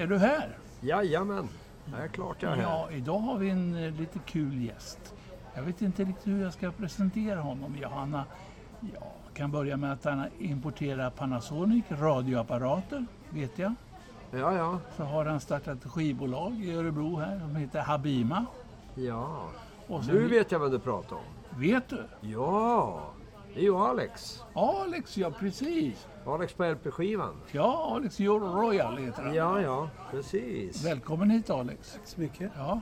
Är du här? Jajamän, det är klart jag är här. Ja, idag har vi en eh, lite kul gäst. Jag vet inte riktigt hur jag ska presentera honom. Johanna, ja, kan börja med att han importerar Panasonic radioapparater, vet jag. Ja, ja, Så har han startat ett skivbolag i Örebro här som heter Habima. ja. Nu vet jag vad du pratar om. vet du? Ja, det är ju Alex. Alex, ja precis. Alex på LP-skivan. Ja, Alex Euro Royal heter han. Ja, ja, precis. Välkommen hit Alex. Tack så mycket. Ja.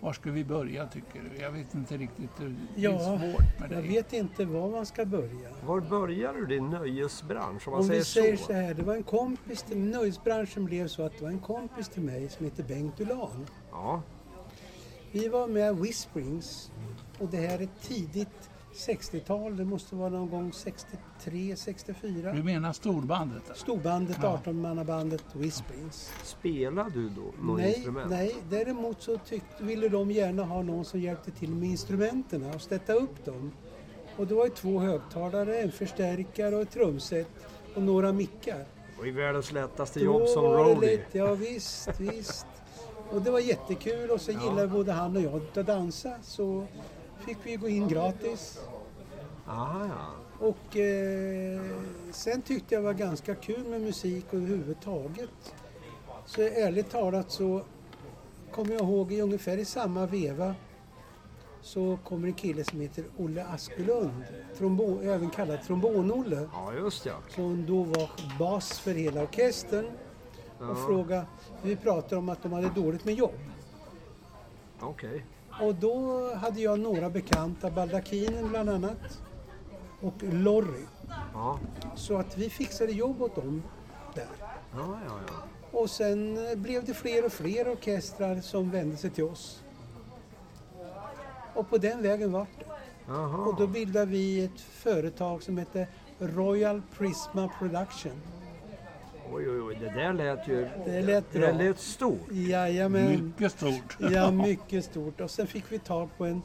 Var ska vi börja tycker du? Jag vet inte riktigt. Det är Ja, svårt med Jag dig. vet inte var man ska börja. Var börjar du din nöjesbransch om man Om säger, vi säger så? så här, det var en kompis till nöjesbranschen blev så att det var en kompis till mig som heter Bengt Ulan. Ja, Vi var med Whisprings och det här är tidigt 60-tal, det måste vara någon gång 63, 64. Du menar storbandet? eller? Storbandet, Ja. 18-mannabandet Whisprings. spelar du då något Nej, instrument? nej, däremot så tyckte, ville de gärna ha någon som hjälpte till med instrumenten och stötta upp dem. Och det var ju två högtalare, en förstärkare och ett trumset och några mickar. Var ju världens lättaste Då jobb som roadie. lite- Ja visst, visst. Och det var jättekul och så gillade både han och jag att dansa så fick vi gå in gratis. Aha, ja. Och eh, sen tyckte jag var ganska kul med musik överhuvudtaget. Så ärligt talat så kommer jag ihåg i ungefär i samma veva så kommer en kille som heter Olle Askelund, trombo, även kallad Trombon-Olle, ja, just ja. som då var bas för hela orkestern och ja. frågade, vi pratade om att de hade dåligt med jobb. Okej. Och då hade jag några bekanta, Baldakinen bland annat och Lorry. Ja. Så att vi fixade jobb åt dem där. Ja, ja. Och sen eh, blev det fler och fler orkestrar som vände sig till oss. Och på den vägen vart det. Och då bildade vi ett företag som hette Royal Prisma Production. Oj, oj, oj, det där lät ju... Det lät bra. Det lät stort. Jajamän. Mycket stort. Ja, mycket stort. Och sen fick vi tag på en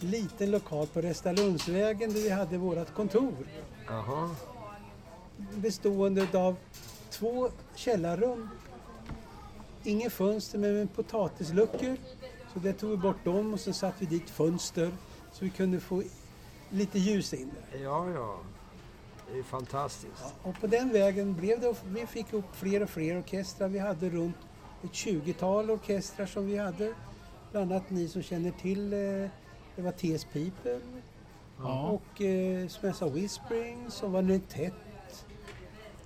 liten lokal på Restalundsvägen där vi hade vårt kontor. Jaha. bestående av två källarrum. Inga fönster men med potatisluckor. Så där tog vi bort dem och så satte vi dit fönster så vi kunde få lite ljus in där. Ja, ja. Det är fantastiskt. Och på den vägen blev det, vi fick upp fler och fler orkestrar. Vi hade runt ett 20-tal orkestrar som vi hade. Bland annat ni som känner till, eh, det var T.S. People Ja. och eh, som jag sa Whisprings och var Nintett.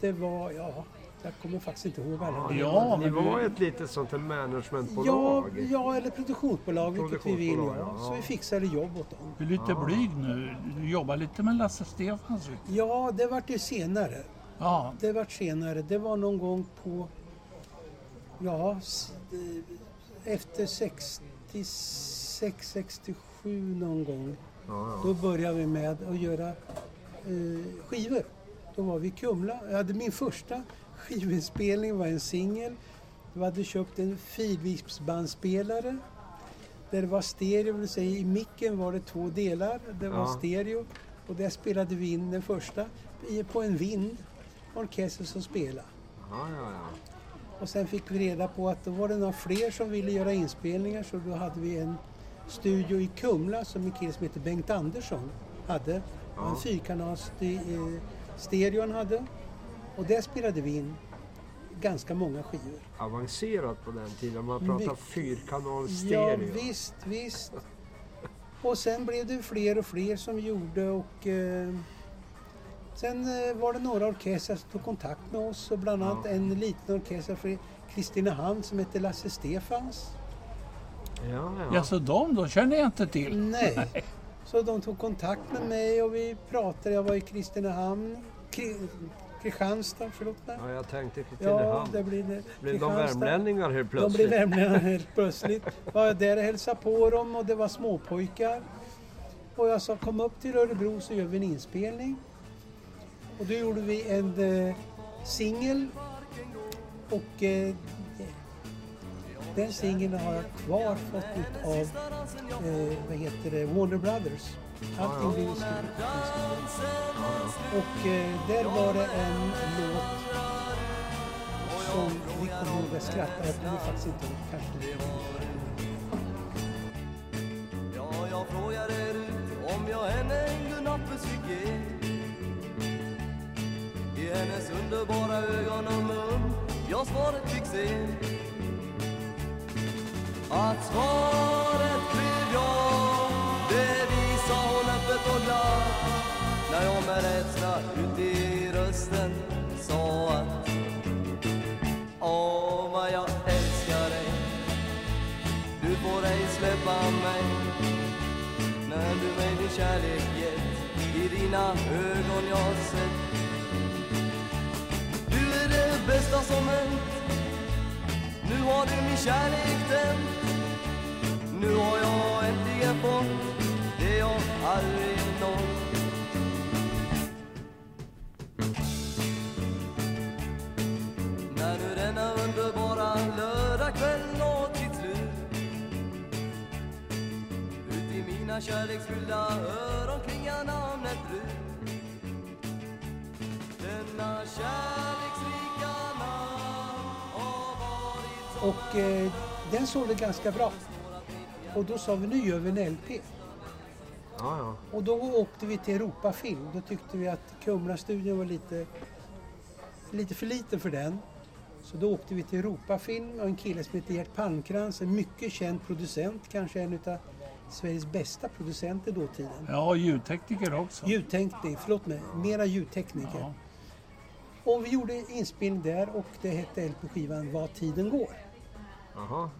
Det var, ja, jag kommer faktiskt inte ihåg alla. Ja, ni var ett litet sånt här Ja, managementbolag. ja, eller produktionsbolag, vilket vi vill. Ja. ja. Så vi fixade jobb åt dem. Du är lite blyg nu. Du jobbar lite med Lasse Stefans. Ja, det vart ju senare. Ja, Det vart senare. Det var någon gång på, ja, eh, efter 66, 67 någon gång. Ja, ja. Då började vi med att göra eh, skivor. Då var vi i Kumla. Jag hade min första skivinspelning var en singel. Vi hade köpt en filvipsbandspelare. Där det var stereo, det vill säga i micken var det två delar. Det var Ja. stereo. Och där spelade vi in den första på en vind. Orkester som spelade. ja, ja, ja. Och sen fick vi reda på att då var det några fler som ville göra inspelningar så då hade vi en studio i Kumla som en kille som heter Bengt Andersson hade. Och En fyrkanals eh, stereo han hade. Och där spelade vi in ganska många skivor. Avancerat på den tiden. Man pratar Mycket. fyrkanal Ja visst, visst. Och sen blev det fler och fler som gjorde och eh, sen eh, var det några orkestrar som tog kontakt med oss och bland annat Ja. en liten orkester för Kristinehamn som hette Lasse Stefans. Ja, ja. ja så de då känner jag inte till. Nej. Så de tog kontakt med mig och vi pratade. Jag var i Kristinehamn, Kri- Kristianstad, förlåt mig. ja jag tänkte Ja, Kristinehamn. det blir det. Blev de värmlänningar helt De blev plötsligt? värmlänningar helt plötsligt. Var jag där och hälsade på dem och det var småpojkar. Och jag sa kom upp till Örebro så gör vi en inspelning. Och då gjorde vi en eh, singel. Och eh, den singeln har jag kvar fått ut av eh, vad heter det, Warner Brothers. Allting blir inskrivet. Och eh, där var det en låt som vi jag skrattar, jag kommer faktiskt inte ihåg. Kanske. Ja, jag frågade er om jag henne en godnatt fick ge I hennes underbara ögon och mun jag svaret fick se Att svaret blev När jag med rädsla ut i rösten sa att Åh, vad jag älskar dig. Du får ej släppa mig. När du mig din kärlek gett I dina ögon jag sett. Du är det bästa som hänt. Nu har du min kärlek tänt. Nu har jag äntligen fått Det jag aldrig nått. Mina kärleksfyllda öron klingar namnet Rut Denna kärleksrika namn har varit Och eh, den sålde ganska bra. Och då sa vi nu gör vi en LP. Ja, ja. Och då åkte vi till Europafilm. Då tyckte vi att Kumla-studion var lite, lite för liten för den. Så då åkte vi till Europafilm och en kille som heter Gert Palmkrantz, en mycket känd producent, kanske en av Sveriges bästa producenter dåtiden. Ja, ljudtekniker också. Ljudtekniker, förlåt mig, mera ljudtekniker. Ja. Och vi gjorde inspelning där och det hette LP-skivan Vad tiden går. Jaha.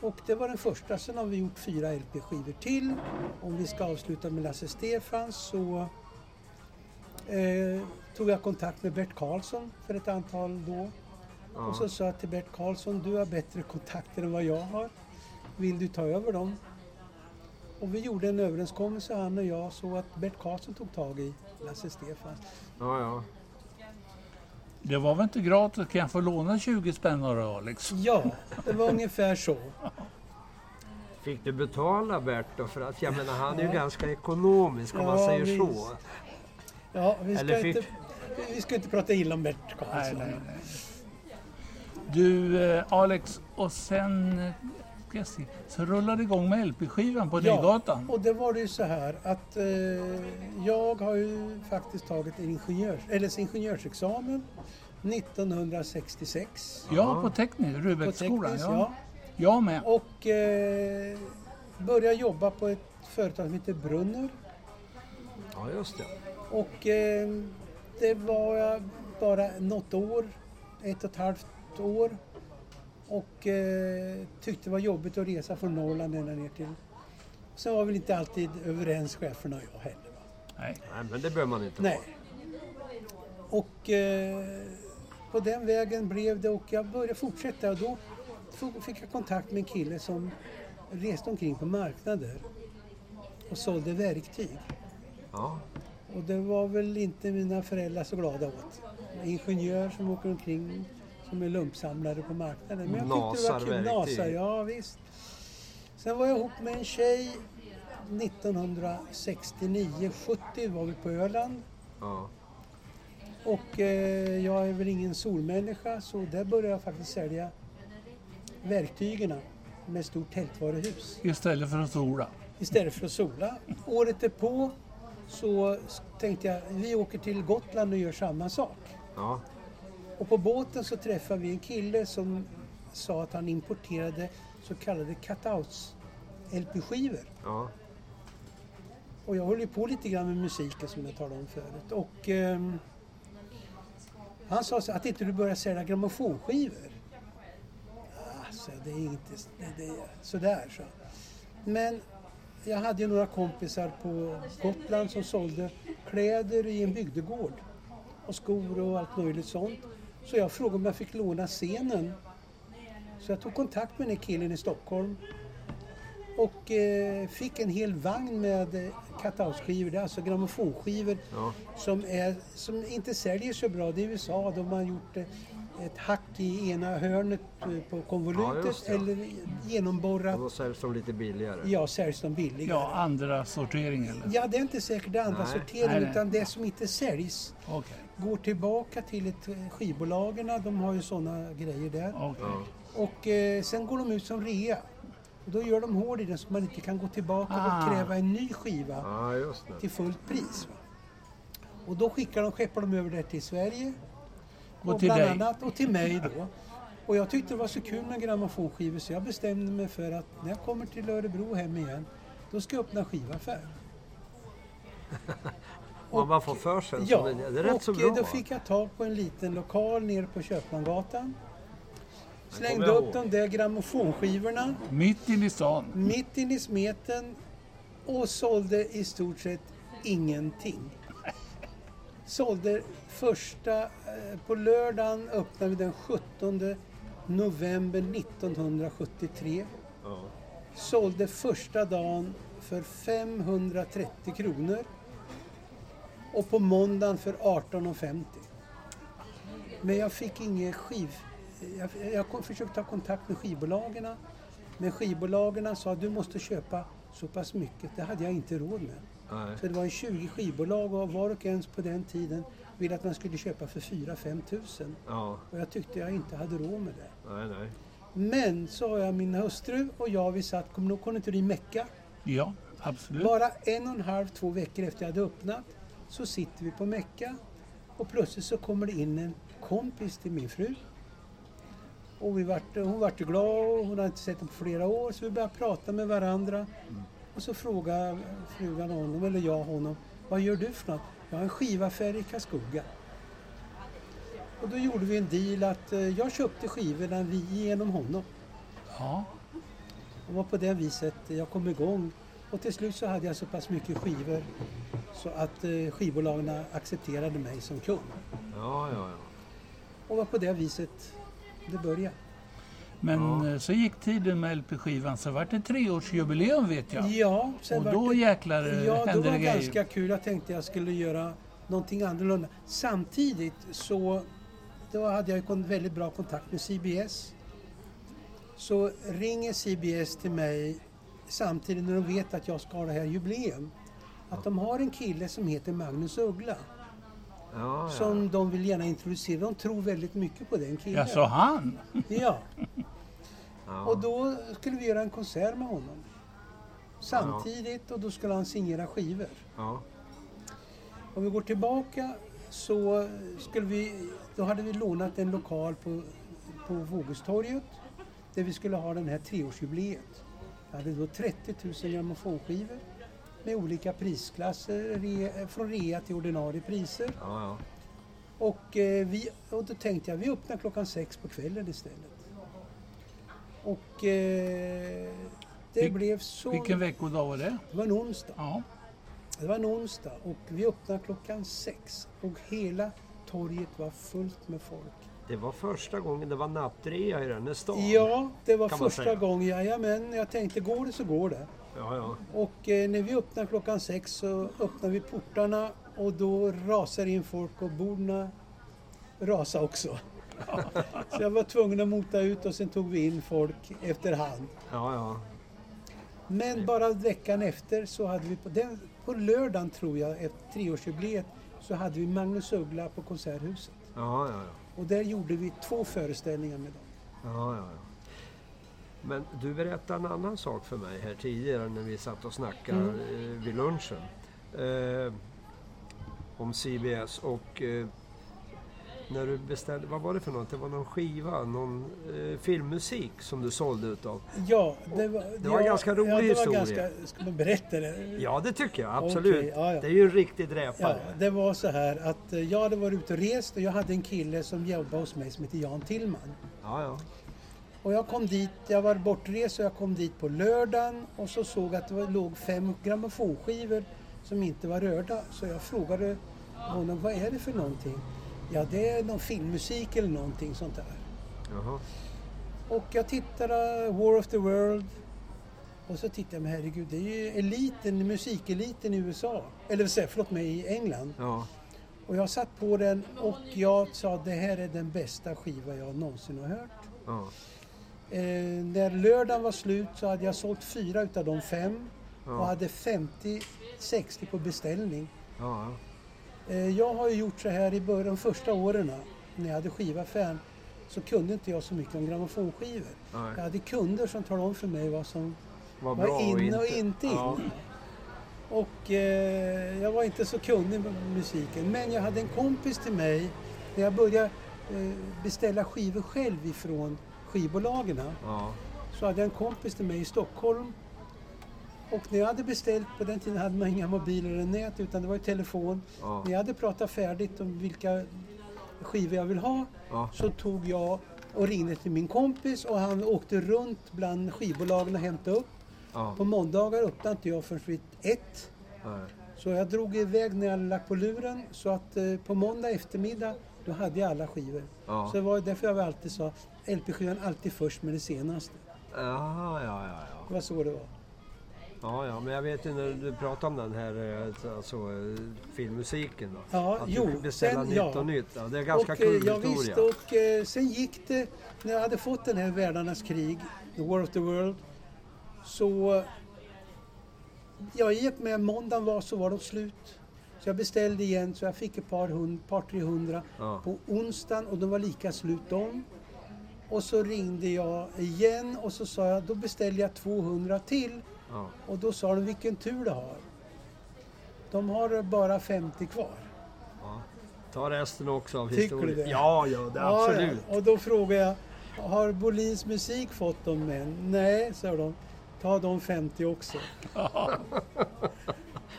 Och det var den första. Sen har vi gjort fyra LP-skivor till. Om vi ska avsluta med Lasse Stefans så eh, tog jag kontakt med Bert Karlsson för ett antal då. Och så sa jag till Bert Karlsson, du har bättre kontakter än vad jag har. Vill du ta över dem? Och vi gjorde en överenskommelse han och jag så att Bert Karlsson tog tag i Lasse Stefans. Ja, ja. Det var väl inte gratis? Kan jag få låna 20 spänn dig Alex? Ja, det var ungefär så. Fick du betala Bert då? För att jag menar han är ju Ja. ganska ekonomisk om man Ja, säger så. visst. Ja, vi ska, Eller fick- inte, vi ska inte prata illa om Bert Nej, Karlsson. nej, nej. Du eh, Alex, och sen se, så rullade det igång med LP-skivan på Nygatan. och det var det ju så här att eh, jag har ju faktiskt tagit en ingenjörs, eller ingenjörsexamen 1966. Ja, på teknik, På Rudbecksskolan. teknisk, Ja. ja. Jag med. Och eh, började jobba på ett företag som heter Brunner. Ja, just det. Och eh, det var jag bara något år, ett och ett halvt år. Och eh, tyckte det var jobbigt att resa från Norrland ända ner till... Sen var väl inte alltid överens cheferna och jag heller. Va? Nej. Nej, men det behöver man inte Nej. vara. Och eh, på den vägen blev det och jag började fortsätta och då fick jag kontakt med en kille som reste omkring på marknader och sålde verktyg. Ja. Och det var väl inte mina föräldrar så glada åt. En ingenjör som åker omkring som är lumpsamlare på marknaden. Men jag tyckte det var Nasar kul. verktyg. Nasar, ja visst. Sen var jag ihop med en tjej 1969-70 var vi på Öland. ja. Och eh, jag är väl ingen solmänniska så där började jag faktiskt sälja verktygen med stort tältvaruhus. Istället för att sola. Istället för att sola. Året därpå så tänkte jag vi åker till Gotland och gör samma sak. ja. Och på båten så träffade vi en kille som sa att han importerade så kallade cutouts LP-skivor. ja. Och jag höll ju på lite grann med musiken som jag talade om förut. Och ehm, han sa så att inte du börjar sälja grammofonskivor. Alltså, det är inte det, det är sådär så. Men jag hade ju några kompisar på Gotland som sålde kläder i en bygdegård. Och skor och allt möjligt sånt. Så jag frågade om jag fick låna scenen. Så jag tog kontakt med den killen i Stockholm och eh, fick en hel vagn med eh, cut-out-skivor, det är alltså grammofonskivor Ja. som, är, som inte säljer så bra. Det är i USA, de har gjort eh, ett hack i ena hörnet eh, på Ja, konvolutet det. eller genomborrat. Och då säljs de lite billigare. Ja, säljs de billigare. Ja, andra sortering eller? Ja, det är inte säkert det är andra Nej. sortering Nej, nej. utan det som inte säljs. Okej. Går tillbaka till ett eh, skivbolagen, de har ju sådana grejer där. Ja. Och eh, sen går de ut som rea. Och då gör de hål i den så man inte kan gå tillbaka Ah. och kräva en ny skiva det. till fullt pris. Va? Och då skickar de, skeppar de över det till Sverige. Och till bland dig. annat, och till mig då. Och jag tyckte det var så kul med grammofonskivor så jag bestämde mig för att när jag kommer till Örebro hem igen, då ska jag öppna skivaffär. Man bara får för sig Ja, idé. Det är rätt och så bra. då va? fick jag tag på en liten lokal nere på Köpmangatan. Slängde upp ihåg. de där grammofonskivorna Mitt inne i stan. mitt in i smeten och sålde i stort sett ingenting. Sålde första, eh, på lördagen öppnade vi den 17 november 1973. Ja. Sålde första dagen för 530 kronor och på måndagen för 18,50. Men jag fick ingen skiv... Jag, jag försökte ta kontakt med skivbolagen. Men skivbolagen sa att du måste köpa så pass mycket. Det hade jag inte råd med. Nej. Så det var en 20 skivbolag och var och en på den tiden ville att man skulle köpa för 4-5 tusen. Ja, Och jag tyckte jag inte hade råd med det. nej, nej. Men så har jag min hustru och jag, vi satt kom konditori Mecka. Ja, absolut. Bara en och en halv, två veckor efter jag hade öppnat så sitter vi på Mecka och plötsligt så kommer det in en kompis till min fru. Och vi vart, hon vart ju glad och hon hade inte sett honom på flera år så vi började prata med varandra. Och så frågade frugan honom, eller jag honom, vad gör du för något? Jag har en skivaffär i Karlskoga. Och då gjorde vi en deal att eh, jag köpte skivorna vi genom honom. Ja. Och var på det viset jag kom igång. Och till slut så hade jag så pass mycket skivor så att eh, skivbolagen accepterade mig som kund. Ja, ja, ja. Och var på det viset det började. Men Ja. eh, så gick tiden med LP-skivan så vart det treårsjubileum vet jag. Ja, sen Och då det, jäklar eh, ja, då hände var det det grejer. ganska kul. Jag tänkte jag skulle göra någonting annorlunda. Samtidigt så då hade jag ju väldigt bra kontakt med CBS. Så ringer CBS till mig samtidigt när de vet att jag ska ha det här jubileum. Att de har en kille som heter Magnus Uggla. ja, ja. som de vill gärna introducera. De tror väldigt mycket på den killen. Ja, så han? Ja, ja. och då skulle vi göra en konsert med honom. Samtidigt och då skulle han signera skivor. ja. Om vi går tillbaka så skulle vi, då hade vi lånat en lokal på, på Vågustorget där vi skulle ha den här treårsjubileet. Vi hade då 30 000 grammofonskivor med olika prisklasser, re, från rea till ordinarie priser. ja, ja. Och, eh, vi, och då tänkte jag vi öppnar klockan sex på kvällen istället. Och eh, det Vil- blev så... Vilken veckodag var det? Det var en onsdag. Ja. Det var en onsdag och vi öppnade klockan sex och hela torget var fullt med folk. Det var första gången det var nattrea i den här stan. Ja, det var första gången. Jajamän, jag tänkte går det så går det. Ja, ja. Och eh, när vi öppnar klockan sex så öppnar vi portarna och då rasar in folk och borden rasar också. så jag var tvungen att mota ut och sen tog vi in folk efterhand. ja, ja. Men bara veckan efter så hade vi på, den, på lördagen tror jag, ett treårsjubileet, så hade vi Magnus Uggla på Konserthuset. Ja, ja, ja. Och där gjorde vi två föreställningar med dem. Ja, ja, ja. Men du berättade en annan sak för mig här tidigare när vi satt och snackade Mm. eh, vid lunchen. Eh, om CBS och eh, när du beställde, vad var det för något? Det var någon skiva, någon eh, filmmusik som du sålde utav. Ja, det var, Det var en ja, ganska rolig ja, det historia. Ganska, ska man berätta det? Ja, det tycker jag absolut. Okej, ja, ja. Det är ju en riktig Ja, dräpare. det var så här att eh, jag hade varit ute och rest och jag hade en kille som jobbade hos mig som heter Jan Tillman. Ja, ja. Och jag kom dit, jag var bortrest och jag kom dit på lördagen och så såg att det var, låg fem grammofonskivor som inte var rörda. Så jag frågade honom, vad är det för någonting? Ja, det är någon filmmusik eller någonting sånt där. Jaha. Och jag tittade, War of the World. Och så tittade jag, men herregud, det är ju eliten, musikeliten i USA. Eller förlåt mig, i England. Ja. Och jag satt på den och jag sa, det här är den bästa skiva jag någonsin har hört. Ja. Eh, när lördagen var slut så hade jag sålt fyra utav de fem och Ja. hade 50-60 på beställning. Ja. Eh, Jag har ju gjort så här i början, de första åren när jag hade skivaffären så kunde inte jag så mycket om grammofonskivor. Nej. Jag hade kunder som talade om för mig vad som var bra inne och inte inne. Ja. Och eh, jag var inte så kunnig med musiken. Men jag hade en kompis till mig när jag började eh, beställa skivor själv ifrån skivbolagen. Ja. Så hade jag en kompis till mig i Stockholm. Och när jag hade beställt, på den tiden hade man inga mobiler eller nät utan det var ju telefon. Ja. När jag hade pratat färdigt om vilka skivor jag vill ha Ja. så tog jag och ringde till min kompis och han åkte runt bland skivbolagen och hämtade upp. Ja. På måndagar öppnade inte jag förrän vid ett. Nej. Så jag drog iväg när jag lagt på luren så att eh, på måndag eftermiddag då hade jag alla skivor. Ja. Så det var därför jag alltid sa LP-skivan alltid först med det senaste. Jaha, ja, ja, ja. Det var så det var. Ja, ja, men jag vet ju när du pratade om den här eh, alltså, eh, filmmusiken då. Ja, att jo, du beställa nytt ja. och nytt. Ja, det är ganska och, kul eh, ja, historia. visst, och eh, sen gick det, när jag hade fått den här Världarnas krig, The War of the World, så ja, i och med måndagen var så var de slut. Så jag beställde igen så jag fick ett par, hund, par tre hundra Ja. på onsdagen och de var lika slut de. Och så ringde jag igen och så sa jag, då beställde jag 200 till. Ja. Och då sa de, vilken tur du har. De har bara 50 kvar. Ja. Ta resten också av Tycker historien. du det? Ja, ja, det, Ja, absolut. Ja. Och då frågade jag, har Bolins musik fått dem än? Nej, sa de. Ta de 50 också.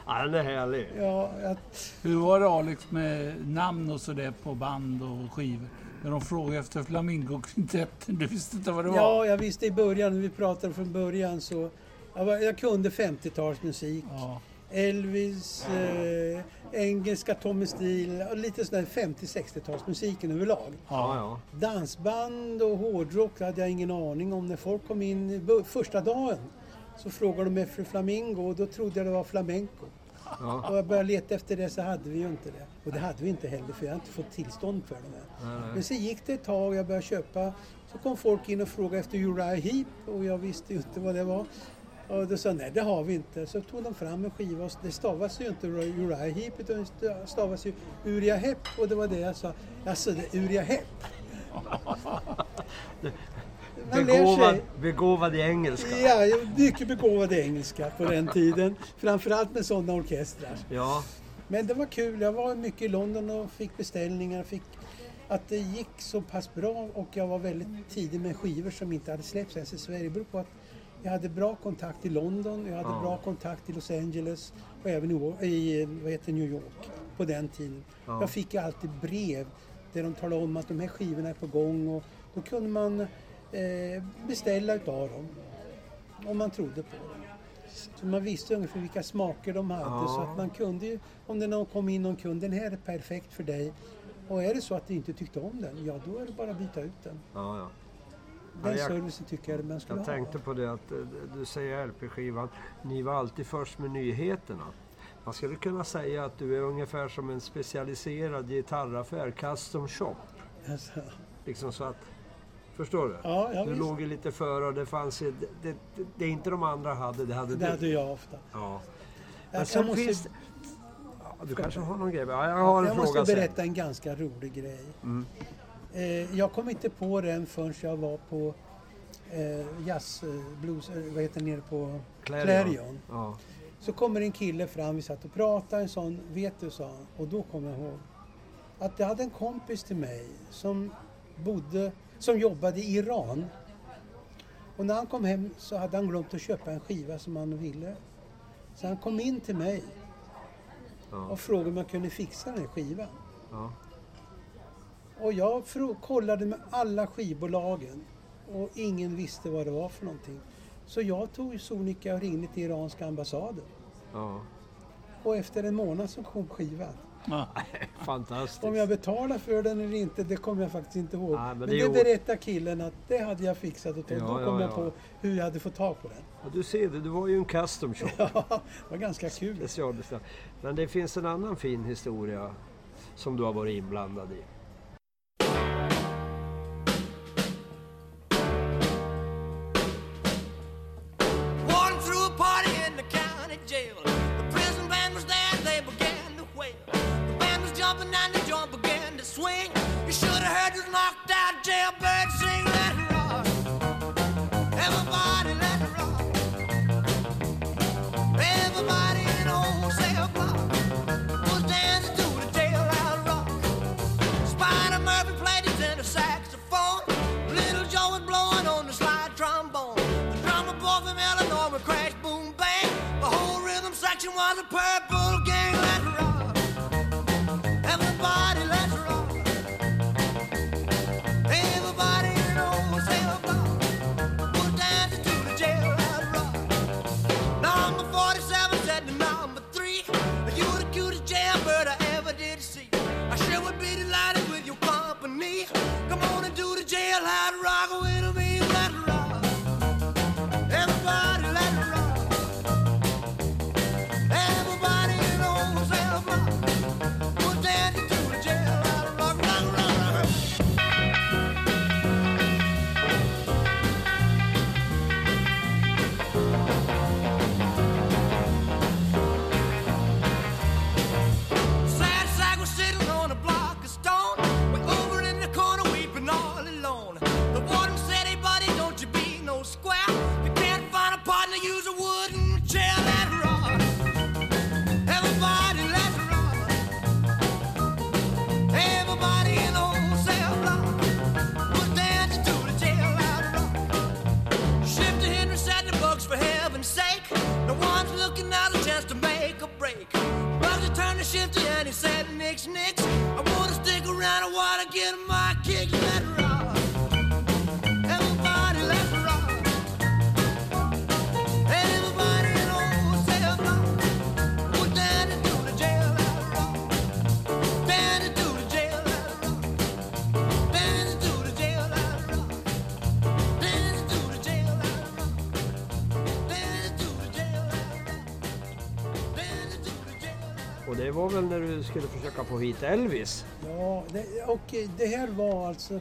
Ja, den är härlig. Ja, jag, Hur var det Alex med namn och sådär på band och skivor? När de frågade efter Flamingokvintetten, du visste inte vad det var? ja, jag visste i början, när vi pratade från början så jag, var, jag kunde 50-talsmusik. Ja. Elvis, eh, engelska Tommy Steele och lite sån där 50-60-talsmusiken överlag. Ja, ja. Dansband och hårdrock hade jag ingen aning om. När folk kom in första dagen så frågade de efter Flamingo och då trodde jag det var flamenco. ja. Och jag började leta efter det så hade vi ju inte det. Och det hade vi inte heller för jag hade inte fått tillstånd för det. Nej, nej. Men sen gick det ett tag och jag började köpa. Så kom folk in och frågade efter Uriah Heep och jag visste ju inte vad det var. Och då sa nej det har vi inte. Så tog de fram en skiva och det stavas ju inte Uriah Heep utan det stavas ju Uriah Heep och det var det jag sa. Alltså det är Uriah. Man lär Begåvad, begåvad i engelska. Ja, mycket begåvad i engelska på den tiden. Framförallt med sådana orkestrar. Ja, Men det var kul. Jag var mycket i London och fick beställningar. Fick att det gick så pass bra och jag var väldigt tidig med skivor som inte hade släppts ens i Sverige. Det beror på att jag hade bra kontakt i London, jag hade Ja. bra kontakt i Los Angeles och även i, vad heter, New York på den tiden. Ja. Jag fick alltid brev där de talade om att de här skivorna är på gång och då kunde man eh, beställa utav dem om man trodde på dem. Så man visste ungefär vilka smaker de hade Ja. så att man kunde ju, om det någon kom in någon kund, den här är perfekt för dig. Och är det så att du inte tyckte om den, ja då är det bara att byta ut den. ja, ja. Den Ja, jag- servicen tycker jag man skulle Jag ha. tänkte på det att eh, du säger LP-skivan, ni var alltid först med nyheterna. Man skulle kunna säga att du är ungefär som en specialiserad gitarraffär, custom shop. Alltså, Liksom så att, förstår du? ja, ja du visst. låg ju lite före och det fanns det, det, det, det inte de andra hade, det hade Det du. hade jag ofta. Ja. Jag, sen måste, finns det... Ja, du kanske har någon grej? Ja, jag har en jag fråga måste berätta en ganska rolig grej. Mm. Eh, jag kom inte på den förrän jag var på eh, jazz, eh, blues, eh, vad heter det, nere på sen. Clarion. Ja. Så kommer en kille fram, vi satt och pratade, en sån, vet du, sa han. Och då kom jag ihåg att jag hade en kompis till mig som bodde, som jobbade i Iran. Och när han kom hem så hade han glömt att köpa en skiva som han ville. Så han kom in till mig Ja. och frågade om jag kunde fixa den här skivan. Ja. Och jag kollade med alla skivbolagen och ingen visste vad det var för någonting. Så jag tog sonika och ringde till iranska ambassaden. ja. Och efter en månad så kom skivan. Ja. Fantastiskt. Om jag betalade för den eller inte, det kommer jag faktiskt inte ihåg. Nej, men men det det, berättar killen att det hade jag fixat och Ja, då ja, kom jag ja. på hur jag hade fått tag på den. Ja, du ser det, du var ju en custom shop. Ja, det var ganska kul. Men det finns en annan fin historia som du har varit inblandad i. skulle försöka få hit Elvis? Ja, det, och det här var alltså...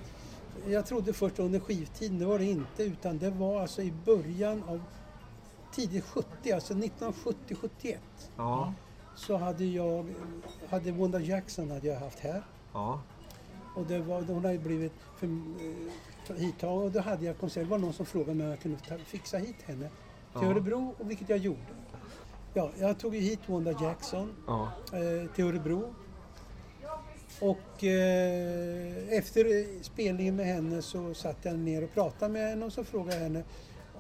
Jag trodde först under skivtiden, det var det inte. Utan det var alltså i början av tidigt 70, alltså 1970-71. Ja. Så hade jag, hade Wanda Jackson hade jag haft här. Ja. Och det var, hon hade blivit för, eh, hittagen och då hade jag konsert. Det var någon som frågade mig om jag kunde ta, fixa hit henne till Ja. Örebro, och vilket jag gjorde. Ja, jag tog ju hit Wanda Jackson Ja. eh, till Örebro. Och eh, efter spelningen med henne så satt jag ner och pratade med henne och så frågade jag henne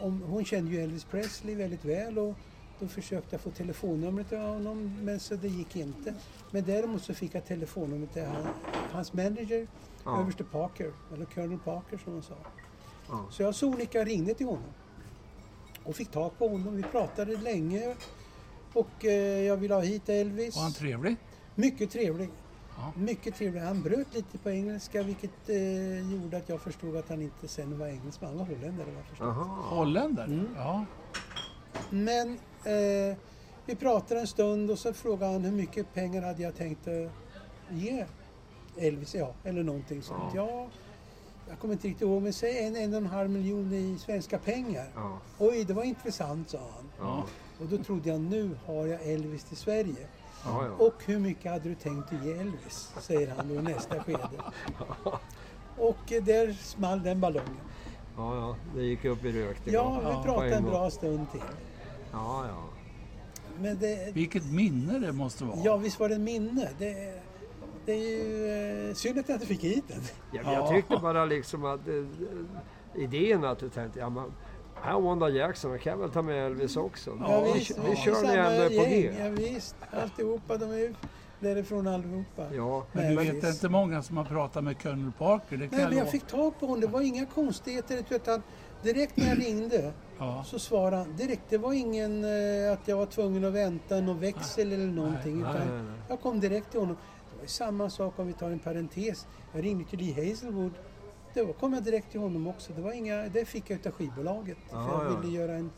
om hon kände ju Elvis Presley väldigt väl och då försökte jag få telefonnumret till honom men så det gick inte. Men däremot så fick jag telefonnumret till han, hans manager, Ja. överste Parker, eller Colonel Parker som hon sa. Ja. Så jag sonika ringde till honom och fick tag på honom. Vi pratade länge och eh, jag ville ha hit Elvis. Var han trevlig? Mycket trevlig. Ja. Mycket trevlig. Han bröt lite på engelska vilket eh, gjorde att jag förstod att han inte sen var engelsman. Han var holländare vad jag förstod. Aha. Holländare? Mm. Ja. Men eh, vi pratade en stund och så frågade han hur mycket pengar hade jag tänkt att ge Elvis, ja, eller någonting sånt. Ja. jag kommer inte riktigt ihåg, men säg en, en och en halv miljon i svenska pengar. Ja. Oj, det var intressant, sa han. Ja. Och då trodde jag, nu har jag Elvis till Sverige. Ja, ja. Och hur mycket hade du tänkt att ge Elvis? Säger han då i nästa skede. Och där small den ballongen. ja, ja. Det gick upp i rök. Ja, vi Ja, pratade en en bra stund till. Ja, ja. Men det, Vilket minne det måste vara. ja, visst var det en minne. Det, det är ju eh, synd att jag inte fick hit den. ja jag Ja. tyckte bara liksom att eh, idén att du tänkte, ja men här är Wanda Jackson, jag kan väl ta med Elvis också. Ja, vi, visst, vi ja. kör ni ändå på gäng, Ja, visst, alltihopa. De är ju därifrån allihopa. Ja, Men du Nej, vet visst. inte många som har pratat med Colonel Parker, det kan Nej, jag men jag fick tag på honom. Det var inga konstigheter. Utan direkt när jag ringde Ja. så svarade han direkt. Det var ingen eh, att jag var tvungen att vänta någon växel eller någonting. Nej, utan nej, nej. Jag kom direkt till honom. Det var samma sak om vi tar en parentes. Jag ringde till Lee Hazelwood. Då kom jag direkt till honom också. Det, var inga, det fick jag utav skivbolaget. Ja, för jag ja. ville göra en,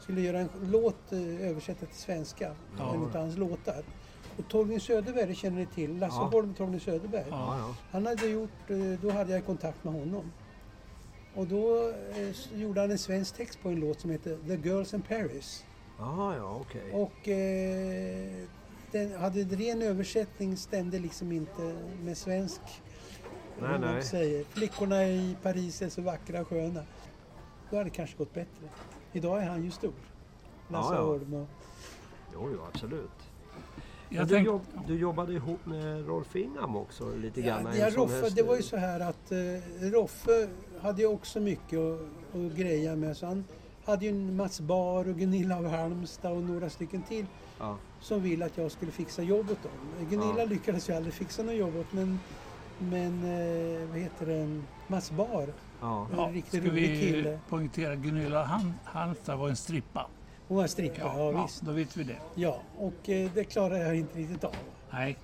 skulle göra en låt eh, översätta till svenska. Ja. En utav hans låtar. Och Torgny Söderberg, det känner ni till. Lasse Ja. Holm Torgny Söderberg. ja, ja. Han hade gjort, eh, då hade jag kontakt med honom. Och då eh, gjorde han en svensk text på en låt som heter The Girls in Paris. Ja, ja, okej. Och eh, den hade en ren översättning stämde liksom inte med svensk. Nej, nej. Säger. Flickorna i Paris är så vackra och sköna. Då hade det kanske gått bättre. Idag är han ju stor. Lasse Ja, ja. Holm och... Jo, jo, absolut. Jag du, tänkte, jobb, du jobbade ihop med Rolf Ingham också lite Ja, grann? i ja, Roffe, det var ju så här att eh, Roffe hade ju också mycket att, att greja med. Så han hade ju en Mats Bar och Gunilla av Halmstad och några stycken till Ja, som ville att jag skulle fixa jobb åt dem. Gunilla Ja. lyckades ju aldrig fixa något jobb åt men, men eh, vad heter det, Mats Bar, ja. en ja, riktigt ska rolig vi kille. poängtera Gunilla Han- Halmstad var en strippa. Hon var strippa, ja, ja, visst. då vet vi det. Ja, och eh, det klarade jag inte riktigt av. Nej,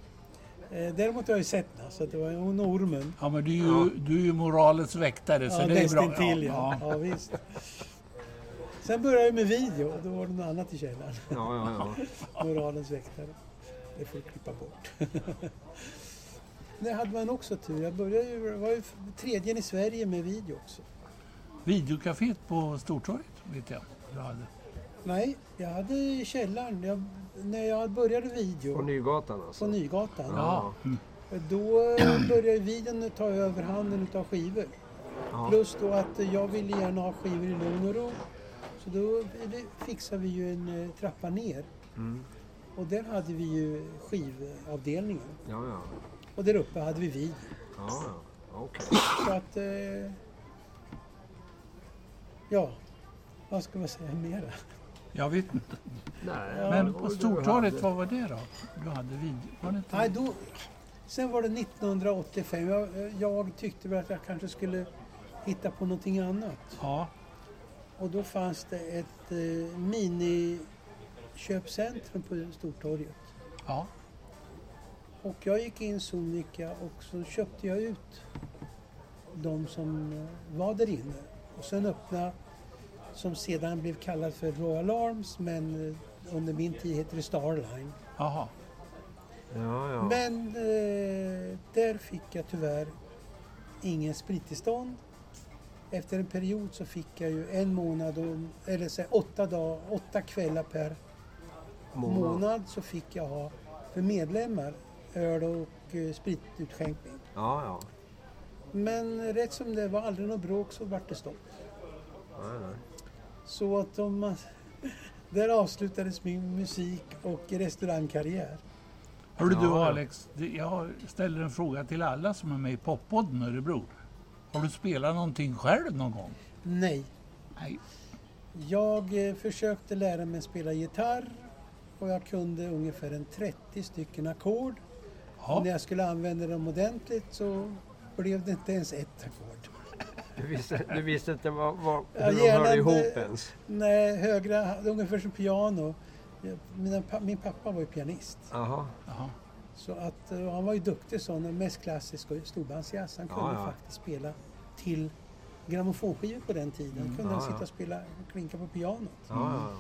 Eh, däremot har jag ju sett henne, så det var hon och ormen. ja, men du är ju, Ja. du är ju moralens väktare så Ja, det är bra. nästintill ja. Ja, visst. Sen började jag med video och då var det något annat i källaren. ja, ja, ja. Moralens väktare. Det får du klippa bort. Det hade man också tur. Jag började ju, var ju tredje i Sverige med video också. Videocaféet på Stortorget vet jag du hade. Nej, jag hade i källaren. Jag, när jag började video På Nygatan på alltså? Nygatan. Ja. Mm. Då började videon ta över handen utav skivor. Ja. Plus då att jag ville gärna ha skivor i lugn och ro. Så då fixade vi ju en eh, trappa ner. Mm. Och där hade vi ju skivavdelningen. Ja, ja. Och där uppe hade vi. Ja, ja. Okej. Så att... Eh, ja, vad ska man säga mera? Jag vet inte. Nej, Men på Stortorget, hade. vad var det då? Du hade video? Var det inte? Nej, då, sen var det 1985. Jag, jag tyckte väl att jag kanske skulle hitta på någonting annat. Ja, Och då fanns det ett eh, miniköpcentrum på Stortorget. ja. Och jag gick in sonika och så köpte jag ut de som var där inne. Och sen öppna som sedan blev kallad för Royal Arms men eh, under min tid heter det Starline. Jaha. Ja, ja. Men eh, där fick jag tyvärr ingen sprittillstånd. Efter en period så fick jag ju en månad, och, eller så här, åtta, dag, åtta kvällar per Månad. månad så fick jag ha för medlemmar öl och eh, spritutskänkning. Ja, ja. Men rätt som det var aldrig något bråk så vart det stopp. Nej, nej. Så att man, där avslutades min musik och restaurangkarriär. Hörru du. Alex, jag ställer en fråga till alla som är med i Poppodden Örebro. Har du spelat någonting själv någon gång? Nej, Nej. jag eh, försökte lära mig spela gitarr och jag kunde ungefär en 30 stycken ackord. Ja. När jag skulle använda dem ordentligt så blev det inte ens ett ackord. Du visste, du visste inte vad, vad, hur Ja, de hörde ihop inte- ens? Nej, högra, ungefär som piano. Mina, min pappa var ju pianist. Jaha. Jaha. Så att, eh, han var ju duktig sån, mest klassisk och storbandsjazz. Han Ja, kunde ja. faktiskt spela till grammofonskivor på den tiden. Mm, kunde ja, han sitta ja. och spela och klinka på pianot. Ja, ja,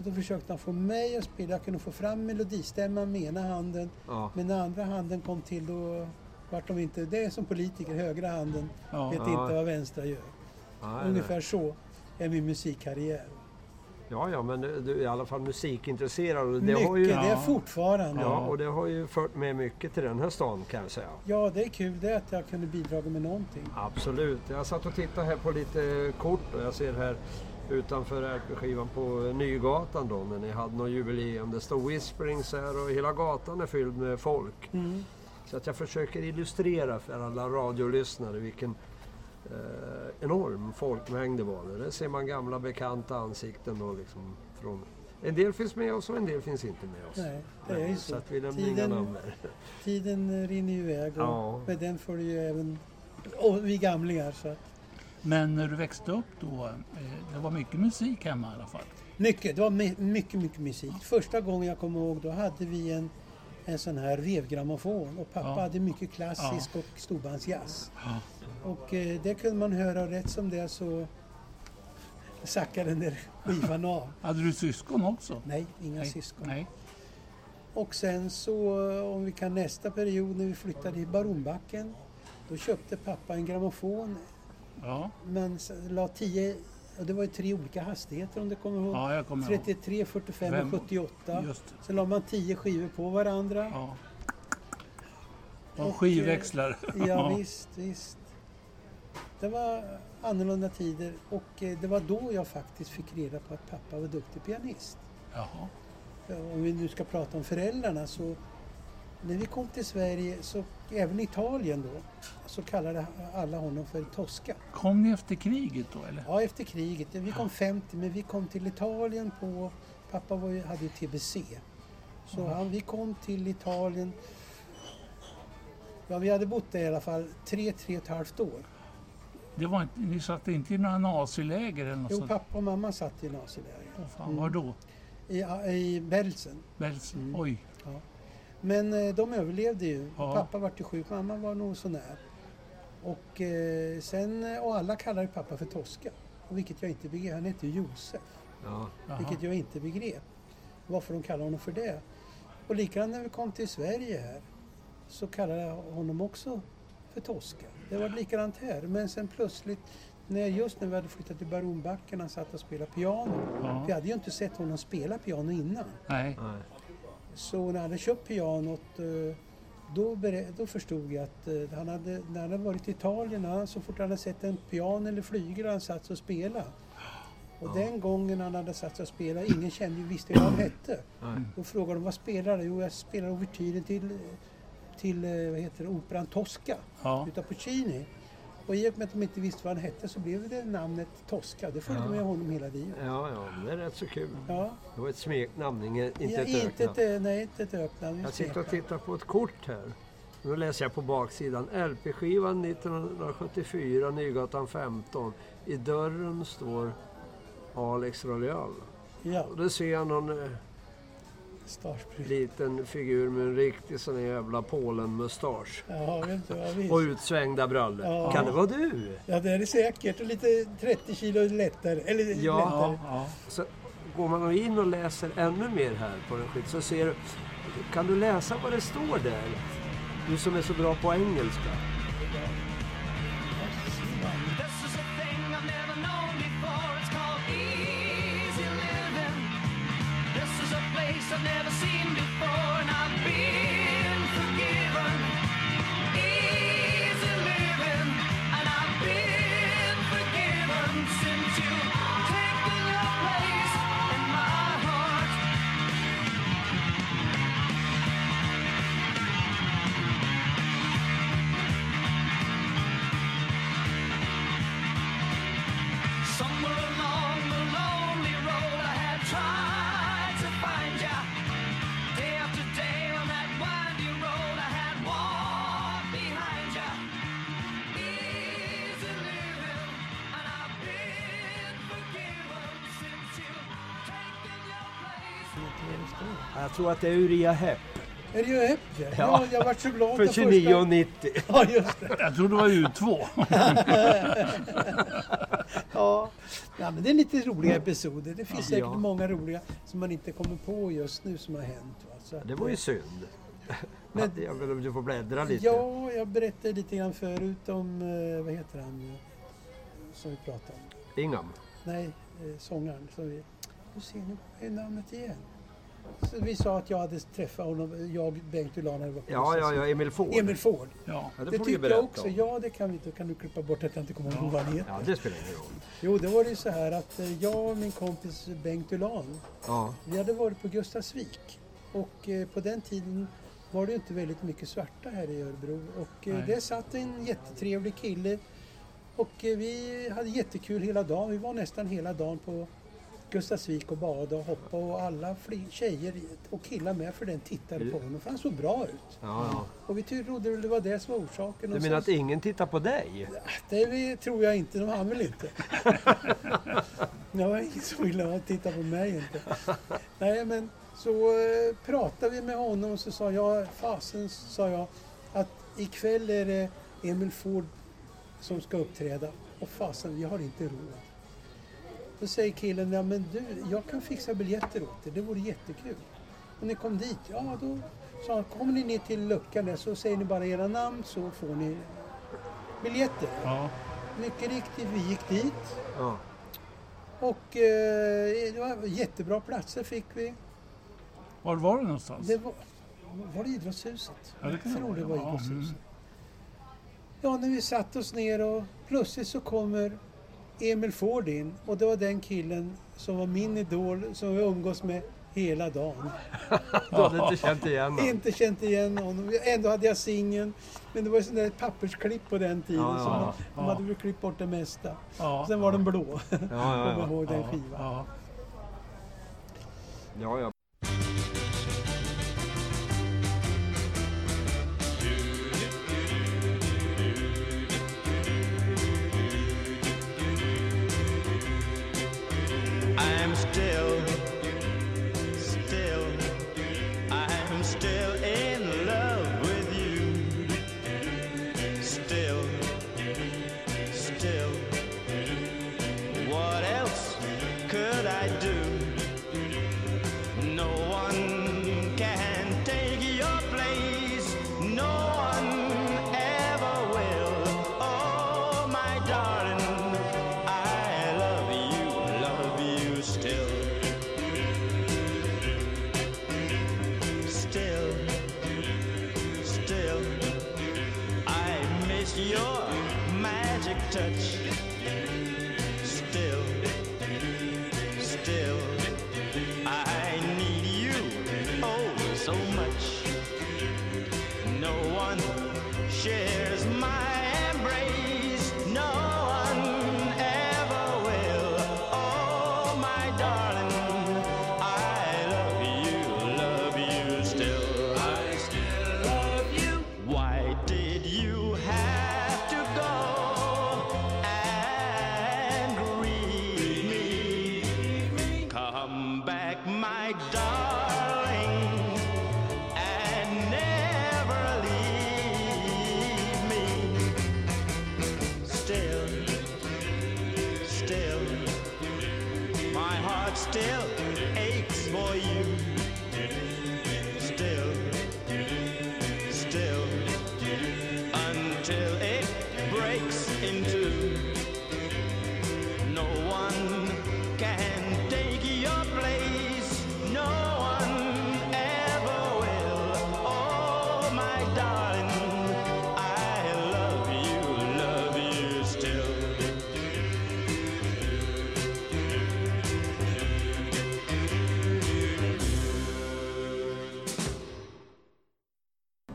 Och då försökte han få mig att spela. Jag kunde få fram melodistämman med ena handen. ja. Men när andra handen kom till då vart de inte... Det är som politiker, högra handen Ja. vet Ja. inte vad vänstra gör. ja. Nej, Ungefär så är min musikkarriär. Ja, ja, men du är i alla fall musikintresserad. Och det mycket, har ju, det är Ja. fortfarande. ja, Ja. och det har ju fört med mycket till den här stan kan jag säga. det är kul det att jag kunde bidra med någonting. Absolut. Jag satt och tittade här på lite kort och jag ser här utanför RP-skivan på Nygatan då när ni hade något jubileum. Det står Whisperings här och hela gatan är fylld med folk. Mm. Så att jag försöker illustrera för alla radiolyssnare vilken eh, enorm folkmängd det var. Där ser man gamla bekanta ansikten då liksom från en del finns med oss och en del finns inte med oss. Nej, det är ju Så så. att vi inga Tiden, namn där. tiden rinner iväg och Ja. med den följer ju även och vi gamlingar. Så Men när du växte upp då, eh, det var mycket musik hemma i alla fall? mycket, det var my- mycket, mycket musik. Första gången jag kommer ihåg då hade vi en, en sån här vevgrammofon och pappa Ja. hade mycket klassisk och storbandsjazz. Ja. Och eh, det kunde man höra och rätt som det så sackade den där skivan av. Hade du syskon också? Nej, inga Nej. syskon. Nej. Och sen så, eh, om vi kan nästa period när vi flyttade i Baronbacken, då köpte pappa en grammofon Ja. men la 10 Och det var ju tre olika hastigheter om du kommer ihåg. Ja, jag kommer ihåg. 33, 45 Fem. och 78. Just. Sen la man 10 skivor på varandra. Ja. Och, Och skivväxlar. Ja, visst, visst. Det var annorlunda tider och eh, det var då jag faktiskt fick reda på att pappa var duktig pianist. Jaha. Om vi nu ska prata om föräldrarna så när vi kom till Sverige, så även Italien då, så kallade alla honom för Tosca. Kom ni efter kriget då eller? Ja, efter kriget. Vi kom 50, men vi kom till Italien på... Pappa var ju, hade ju TBC. Så han, vi kom till Italien... Ja, vi hade bott där i alla fall tre, tre och ett halvt år. Det var inte, ni satt inte i några naziläger eller något Jo, pappa och mamma satt i naziläger. Åh, fan, Var då? I, I Belsen. Belsen? Mm. Oj. Men eh, de överlevde ju. Ja. Pappa var ju sjuk, mamma var nog sånär. Och, eh, sen, och alla kallade pappa för Tosca. Och vilket jag inte begrep. Han hette Josef. Ja. Vilket jag inte begrep. Varför de kallar honom för det. Och likadant när vi kom till Sverige här. Så kallade jag honom också för Tosca. Det var likadant här. Men sen plötsligt, när just när vi hade flyttat till Baronbacken, han satt och spelade piano. Ja. hade ju inte sett honom spela piano innan. Nej. Nej. Så när jag hade köpt pianot eh, då, då förstod jag att eh, han hade, när han hade varit i Italien, han, så fort han hade sett en piano eller flygel han satt sig och spela. Och den gången han hade satt sig och spela, ingen kände visste vad han hette. Nej. Då frågade de vad spelar du? Jo, jag spelar ouvertyren till, till eh, vad heter det, operan Tosca Ja. utav Puccini. Och i och med att de inte visste vad han hette så blev det namnet Tosca. Det följde Ja. med honom hela tiden. Ja, ja, det är rätt så kul. Ja, Det var ett smeknamn, inte ja, ett inte öknamn. ett, eh, nej, inte ett öknamn. Jag sitter och tittar på ett kort här. Nu läser jag på baksidan. LP-skivan 1974, Nygatan 15. I dörren står Alex Royal. Ja, Och då ser jag någon Starsbruk. liten figur med en riktig sån jävla Polen-mustasch. Ja, vet du, ja, visst. Och utsvängda brallor. Ja. Kan det vara du? Ja, det är det säkert. Och lite 30 kilo lättare. Eller Ja. lättare. Ja. Så går man in och läser ännu mer här på den skit så ser du... Kan du läsa vad det står där? Du som är så bra på engelska. I've never seen Jag tror att det är Uria Hepp. Är det ju Epp? Ja. Ja. ja, jag vart så glad. För den 29,90. Första... Ja, just det. Jag tror det var U2. Ja. ja, men det är lite roliga episoder. Det finns Ja. säkert många roliga som man inte kommer på just nu som har hänt. Va? Så att, Det var ju synd. Men- jag väl om du får bläddra lite. Ja, jag berättade lite grann förut om, eh, vad heter han, eh, som vi pratade om. Ingam. Nej, eh, sångaren. Som vi, nu ser ni, vad är namnet igen? Så vi sa att jag hade träffat honom, jag, Bengt Ulander var på Ja, ja, ja, Emil Ford. Emil Ford. Ja. Ja, det, Det, berätta jag också. om. Ja, det kan vi. Då kan du klippa bort att jag inte kommer ihåg vad han heter. Ja, det spelar ingen roll. Jo, det var det ju så här att eh, jag och min kompis Bengt Ulan, Ja, vi hade varit på Gustavsvik. Och eh, på den tiden var det inte väldigt mycket svarta här i Örebro. Och eh, Nej. där satt en jättetrevlig kille. Och eh, vi hade jättekul hela dagen. Vi var nästan hela dagen på Gustavsvik och badade och hoppade. Och alla tjejer och killar med för den tittade på honom. För han såg bra ut. ja, ja. Och vi trodde väl det var det som var orsaken. Du menar att ingen tittar på dig? det tror jag inte, de han väl inte. det var ingen som ville titta på mig inte. Nej men så eh, pratade vi med honom och så sa jag, fasen sa jag, att ikväll är det Emil Ford som ska uppträda. Och fasen, vi har inte råd. Då säger killen, ja men du, jag kan fixa biljetter åt er, det vore jättekul. Och ni kom dit, ja då sa han, kommer ni ner till luckan där så säger ni bara era namn så får ni biljetter. Ja. Mycket riktigt, vi gick dit. Ja. Och eh, det var jättebra platser fick vi. Var var det någonstans? Det var, var det Idrottshuset? Ja, det jag tror det var vara. Ja, Idrottshuset. mm. Ja, när vi satt oss ner och plötsligt så kommer Emil Ford in och det var den killen som var min idol som vi umgås med hela dagen. Du hade inte känt igen honom? Inte känt igen honom. Ändå hade jag singeln. Men det var ju sån där pappersklipp på den tiden. Ja, ja, så man, ja. de hade väl klippt bort det mesta. Ja, Sen var den blå. Ja, Kommer ja, jag ja. ihåg den skivan. ja. ja,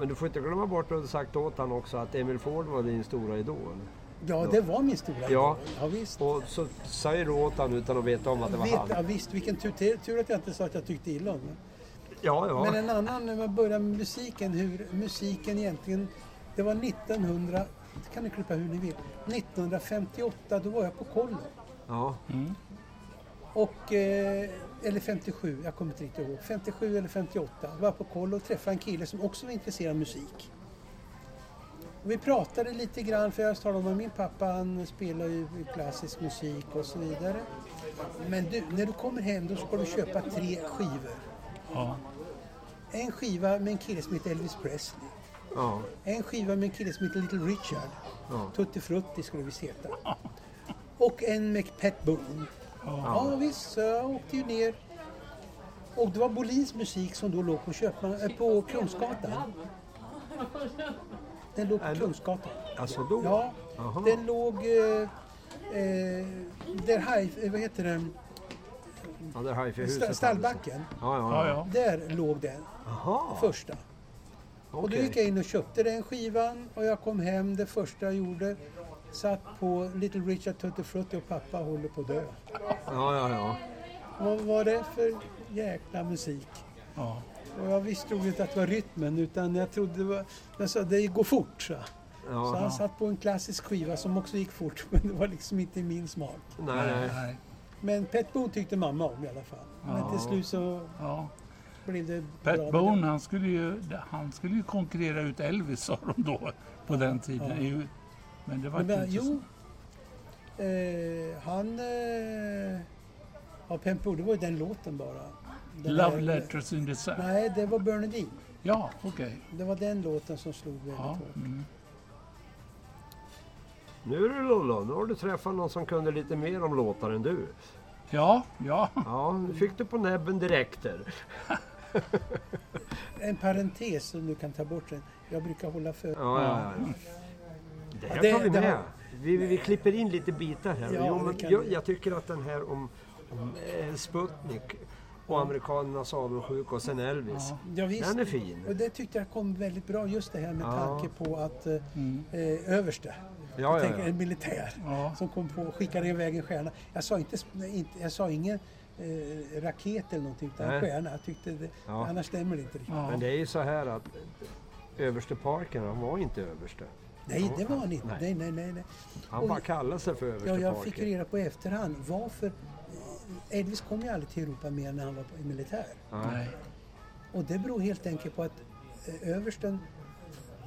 Men du får inte glömma bort att du sagt åt honom också att Emil Ford var din stora idol. Ja, det var min stora Ja. idol. ja visst. Och så säger du åt honom utan att veta om att det var Vet, han. ja, visst, vilken tur, tur, att jag inte sa att jag tyckte illa om den. Ja, ja. Men en annan, när man börjar med musiken, hur musiken egentligen... Det var 1900, det kan ni klippa hur ni vill. 1958, då var jag på kollo. ja. Och, eh, eller 57, jag kommer inte riktigt ihåg. 57 eller 58 var jag på kollo och träffade en kille som också var intresserad av musik. Och vi pratade lite grann, för jag talade om att min pappa han spelar ju klassisk musik och så vidare. Men du, när du kommer hem då ska du köpa tre skivor. Ja. En skiva med en kille som heter Elvis Presley. ja. En skiva med en kille som heter Little Richard. Ja. Tutti Frutti skulle vi heta. Och en med Pat Boone. Ja, visst, så jag åkte ju ner. Och det var Bolins musik som då låg på, Köpman, äh, på Kungsgatan. Den låg på det- Kungsgatan. Alltså då? Ja, Jaha. den låg... Eh, eh, där haj, eh, vad heter den? Ja, det är hifi-huset. Sta- Stallbacken. Ja, ja, Ja, ja. ja. Där låg den Jaha, första. Och då gick jag in och köpte den skivan och jag kom hem, det första jag gjorde satt på Little Richard Tutti Frutti och pappa håller på att dö. Ja, ja, ja. Vad var det för jäkla musik? ja. Och jag visste nog inte att det var rytmen utan jag trodde det var... Jag sa det går fort så. Så ja. han satt på en klassisk skiva som också gick fort men det var liksom inte min smak. Nej, nej. Nej. Men Pet Boone tyckte mamma om i alla fall. Men Ja. till slut så Ja. blev det bra. Pat med Boone han skulle, ju, han skulle ju konkurrera ut Elvis sa de då på den tiden. Ja. Men det var Men, inte jo, så. eh, han... Eh, ja, Boone, det var ju den låten bara. Den Love här- Letters in the Sand. Nej, det var Bernadine. Ja, okej. Det var den låten som slog väldigt Ja, hårt. mm. Nu är det Lollo, nu har du träffat någon som kunde lite mer om låtar än du. Ja, ja. Ja, nu fick du på näbben direkt där. En parentes som du kan ta bort sen. Jag brukar hålla för... Ja, ja, ja. Det här Det- tar vi med. har- Vi, vi klipper in lite bitar här. Ja, jo, men kan jag, vi. jag tycker att den här om, om eh, Sputnik och amerikanernas avundsjuka och sen Elvis. Ja. Ja, visst. Den är fin. Och det tyckte jag kom väldigt bra just det här med Ja. tanke på att eh, Mm. eh, överste, Ja, ja, tänker ja. en militär ja. som kom på och skickade iväg en stjärna. Jag sa, inte, inte, jag sa ingen eh, raket eller någonting utan Nej. stjärna. Jag tyckte det, Ja. Annars stämmer det inte riktigt. ja. Men det är ju så här att överste Parker, han var inte överste. Nej, det var han inte. Nej. Nej, nej, nej. nej. Han Oj. bara kallade sig för överste Ja, jag fick reda på efterhand varför eh, Elvis kom ju aldrig till Europa mer när han var i militär. Nej. Och det beror helt enkelt på att eh, översten,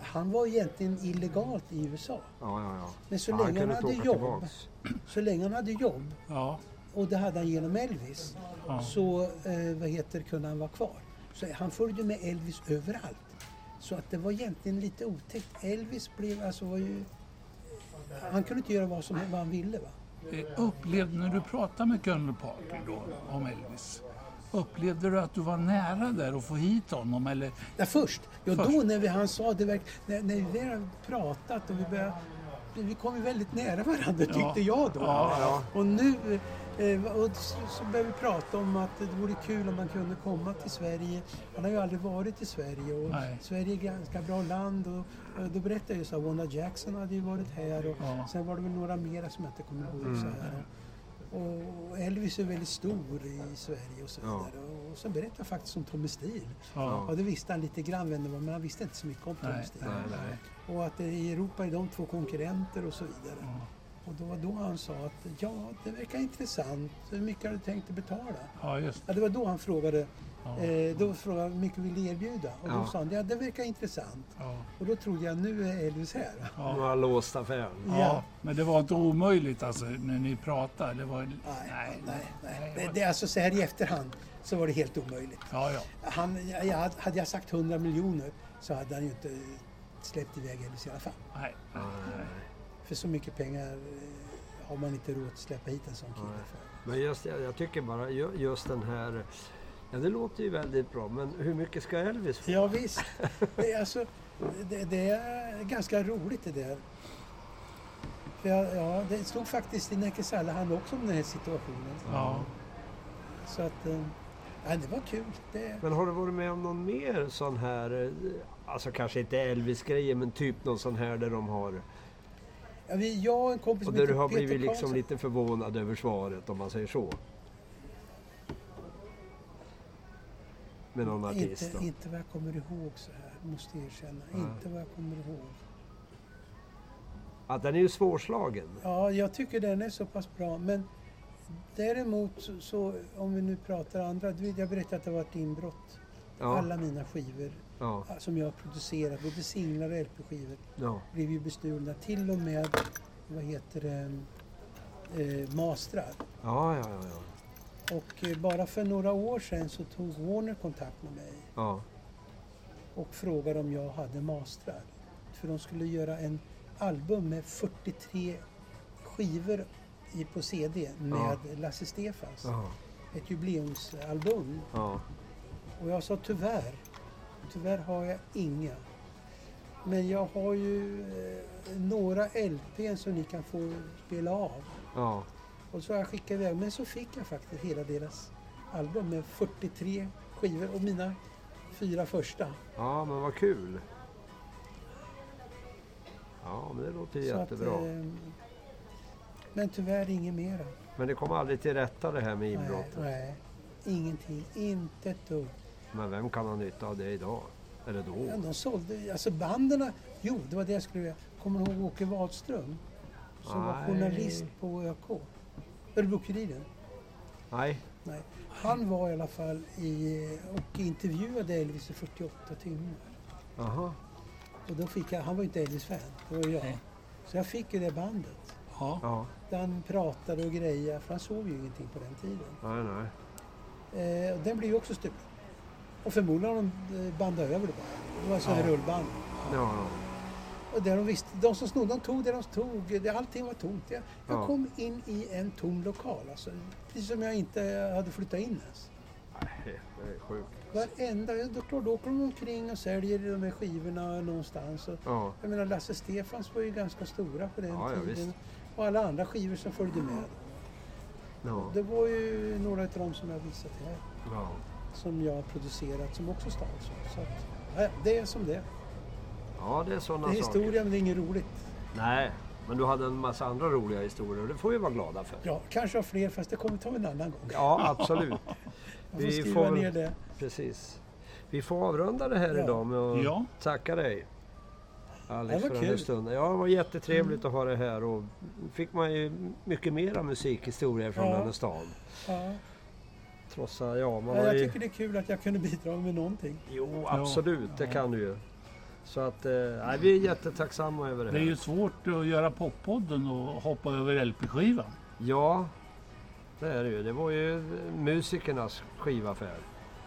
han var egentligen illegalt i USA. Ja, ja, ja. Men så Ja, länge han kunde hade jobb, tillbaks. så länge han hade jobb Ja. och det hade han genom Elvis, Ja. så eh, vad heter, kunde han vara kvar. Så han följde med Elvis överallt. Så att det var egentligen lite otäckt. Elvis blev, alltså var ju, han kunde inte göra vad, som, vad han ville. Va? Eh, Upplevde, när du pratade med Colonel Parker då, om Elvis, upplevde du att du var nära där att få hit honom? Eller? Ja, först. Ja, Först. då när vi, han sa det, verk, när, när vi väl hade pratat och vi började, vi kom ju väldigt nära varandra tyckte Ja. jag då. Ja, ja. Och nu och så, började vi prata om att det vore kul om man kunde komma till Sverige. Han har ju aldrig varit i Sverige och Nej. Sverige är ett ganska bra land. Och, och då berättade jag ju så att Wanda Jackson hade ju varit här och Ja. sen var det väl några mera som jag inte kommer ihåg. Så här. Och Elvis är väldigt stor i Sverige och så Ja. vidare. Och så berättade jag faktiskt om Tommy Steele. Ja. Ja, det visste han lite grann vem det var, men han visste inte så mycket om Tommy Steele. Och att i Europa är de två konkurrenter och så vidare. Ja. Och då var då han sa att ja, det verkar intressant. Hur mycket har du tänkt att betala? ja, just Ja, det var då han frågade, Ja. eh, då frågade han hur mycket vill du erbjuda? Och då Ja. sa han, ja det verkar intressant. ja. Och då trodde jag, nu är Elvis här. Nu Ja. har han låst affären. Ja. Men det var inte omöjligt alltså när ni pratade? Det var... Nej, nej, nej. nej. Det, det är alltså så här i efterhand så var det helt omöjligt. Ja, ja. Han, jag, jag- hade jag sagt 100 miljoner så hade han ju inte släppt iväg Elvis i alla fall. Nej. nej. För så mycket pengar eh, har man inte råd att släppa hit en sån kille Nej. för. Men just, jag, jag tycker bara ju- just den här... Ja, det låter ju väldigt bra, men hur mycket ska Elvis få? Ja visst. Det är, alltså, det, det är ganska roligt det där. För jag, ja, det stod faktiskt i Neke han också om den här situationen. Ja. Så att, eh, ja, det var kul. Det, Men har du varit med om någon mer sån här, eh, alltså kanske inte Elvis-grejer, men typ någon sån här där de har... ja, vi, jag och en kompis Och där du har Peter blivit liksom lite förvånad över svaret, om man säger så. Med någon artist inte, då. inte vad jag kommer ihåg så här, måste jag erkänna. Nej. Inte vad jag kommer ihåg. Att den är ju svårslagen. Ja, jag tycker den är så pass bra. Men däremot så, så om vi nu pratar andra. du vet, Jag berättade att det var ett inbrott. Ja, Alla mina skivor ja, som jag producerat, både singlar och LP-skivor, ja. blev ju bestulna. Till och med, vad heter det, eh, mastrar. Ja, ja, ja, ja. Och eh, bara för några år sedan så tog Warner kontakt med mig ja. och frågade om jag hade mastrar. För de skulle göra en album med 43 skivor i, på CD med Lasse Stefans. ja. Ett jubileumsalbum. ja. Och jag sa tyvärr, tyvärr har jag inga. Men jag har ju eh, några LP som ni kan få spela av. ja. Och så har jag skickat iväg. Men så fick jag faktiskt hela deras album med 43 skivor och mina fyra första. Ja, men vad kul. Ja, men det låter Så att, jättebra. eh, men tyvärr inget mera. Men det kom aldrig till rätta det här med Nej, inbrottet. nej, ingenting. Inte ett dugg. Men vem kan ha nytta av det idag? Eller då? Ja, de sålde, alltså banden, jo det var det jag skulle vilja. Kommer du ihåg Åke Wahlström? Som var Nej. journalist på ÖK. Örebro-Kuriren. Nej. Nej. Han var i alla fall i, och intervjuade Elvis i 48 timmar. Aha. Och då fick jag, han var ju inte Elvis-fan, det var jag. Nej. Så jag fick ju det bandet. Ja. Ja. Där han pratade och grejade, för han sov ju ingenting på den tiden. Nej, nej. Eh, och den blev ju också stulen. Och förmodligen har de eh, bandat över det bara. Det var så här Ja. rullband. Ja, ja. Och där de, visste, de som snodde, de tog det de tog. Det, allting var tomt. Jag, jag Ja. kom in i en tom lokal. Alltså, precis som jag inte hade flyttat in ens. Nej, det är sjukt. Varenda, då, då åker de omkring och säljer de här skivorna någonstans. Och, Ja, jag menar Lasse Stefans var ju ganska stora på den Ja, tiden. Och alla andra skivor som följde med. Det var ju några av dem som jag visat här. Som jag har producerat som också stals. Så att, nej, det är som det ja det är sådana Det är saker. historia men det är inget roligt. Nej, men du hade en massa andra roliga historier och det får vi vara glada för. Ja, kanske har fler fast det kommer ta en annan gång. Ja, absolut. får vi skriva får ner det. Precis. Vi får avrunda det här Ja. idag med att Ja. tacka dig. Alex Det var för den här kul. stunden. Ja, det var jättetrevligt att ha det här och fick man ju mycket mera musikhistorier från Ja. den här stan. Ja. Trots att, ja, man Ja, jag ju... tycker det är kul att jag kunde bidra med någonting. Jo, absolut, det Ja. kan du ju. Så att, eh, nej, vi är jättetacksamma över det Det är här. ju svårt att göra poppodden och hoppa över LP-skivan. Ja, det är det ju. Det var ju musikernas skivaffär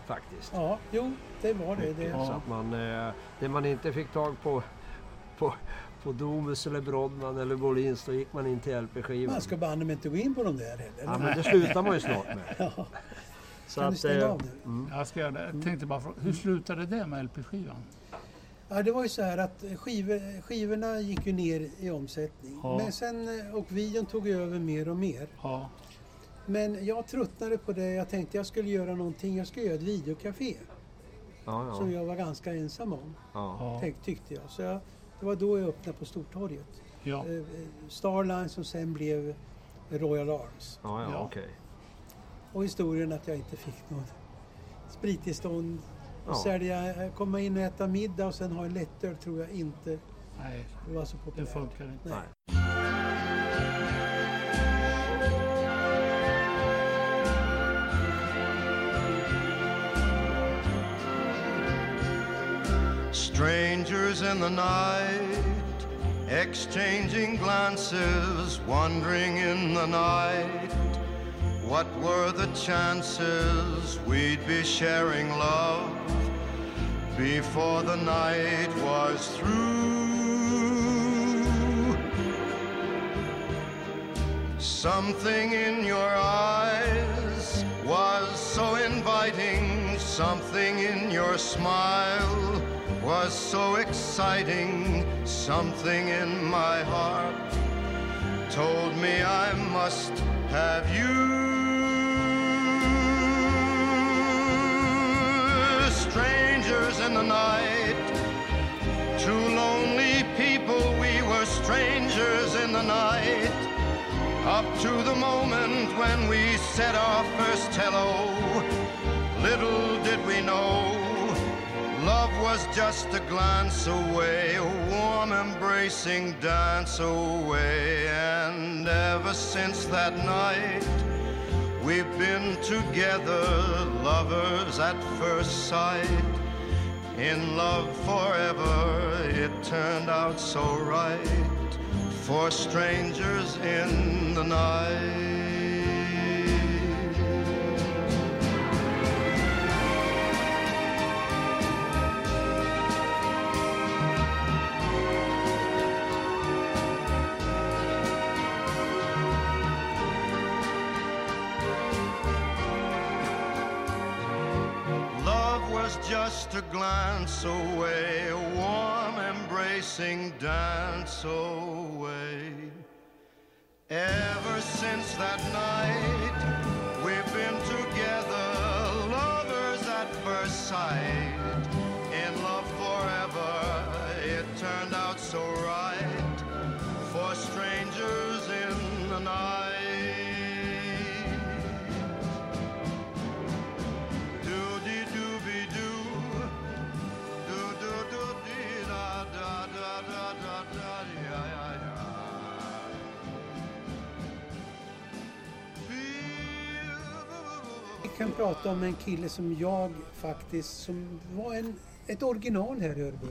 faktiskt. Ja, jo, det var det. det. Så att man, eh, det man inte fick tag på, på, på Domus eller Brodman eller Bolins, då gick man in till LP-skivan. Man ska banne mig inte gå in på de där heller. Ja, men det slutar man ju snart med. Ja. Så Kan du stänga eh, av nu? mm, Jag, ska göra det. jag tänkte bara fråga, hur slutade det med LP-skivan? Ja, det var ju så här att skivor, skivorna gick ju ner i omsättning. Ja. Men sen, eh, och videon tog över mer och mer. Ja, Men jag tröttnade på det. Jag tänkte jag skulle göra någonting. Jag skulle göra ett videocafé. ja, Som ja, jag var ganska ensam om, tänk, tyckte jag. Så jag, det var då jag öppnade på Stortorget. ja. Eh, Starline som sen blev Royal Arms. ja, ja Ja. Och historien att jag inte fick något sprittillstånd. Ja. Och sälja, eh, komma in och äta middag och sen ha en lättöl tror jag inte Nej, var så det populärt. funkar inte. Nej. Nej. Strangers in the night, exchanging glances, wandering in the night. Were the chances we'd be sharing love before the night was through? Something in your eyes was so inviting, something in your smile was so exciting, something in my heart told me I must have you. Strangers in the night, two lonely people, we were strangers in the night. Up to the moment when we said our first hello, little did we know, love was just a glance away, a warm embracing dance away. And ever since that night, we've been together, lovers at first sight. In love forever, it turned out so right for strangers in the night. Just a glance away, a warm embracing dance away. Ever since that night, we've been together, lovers at first sight. Kan prata om en kille som jag faktiskt, som var en, ett original här i Örebro.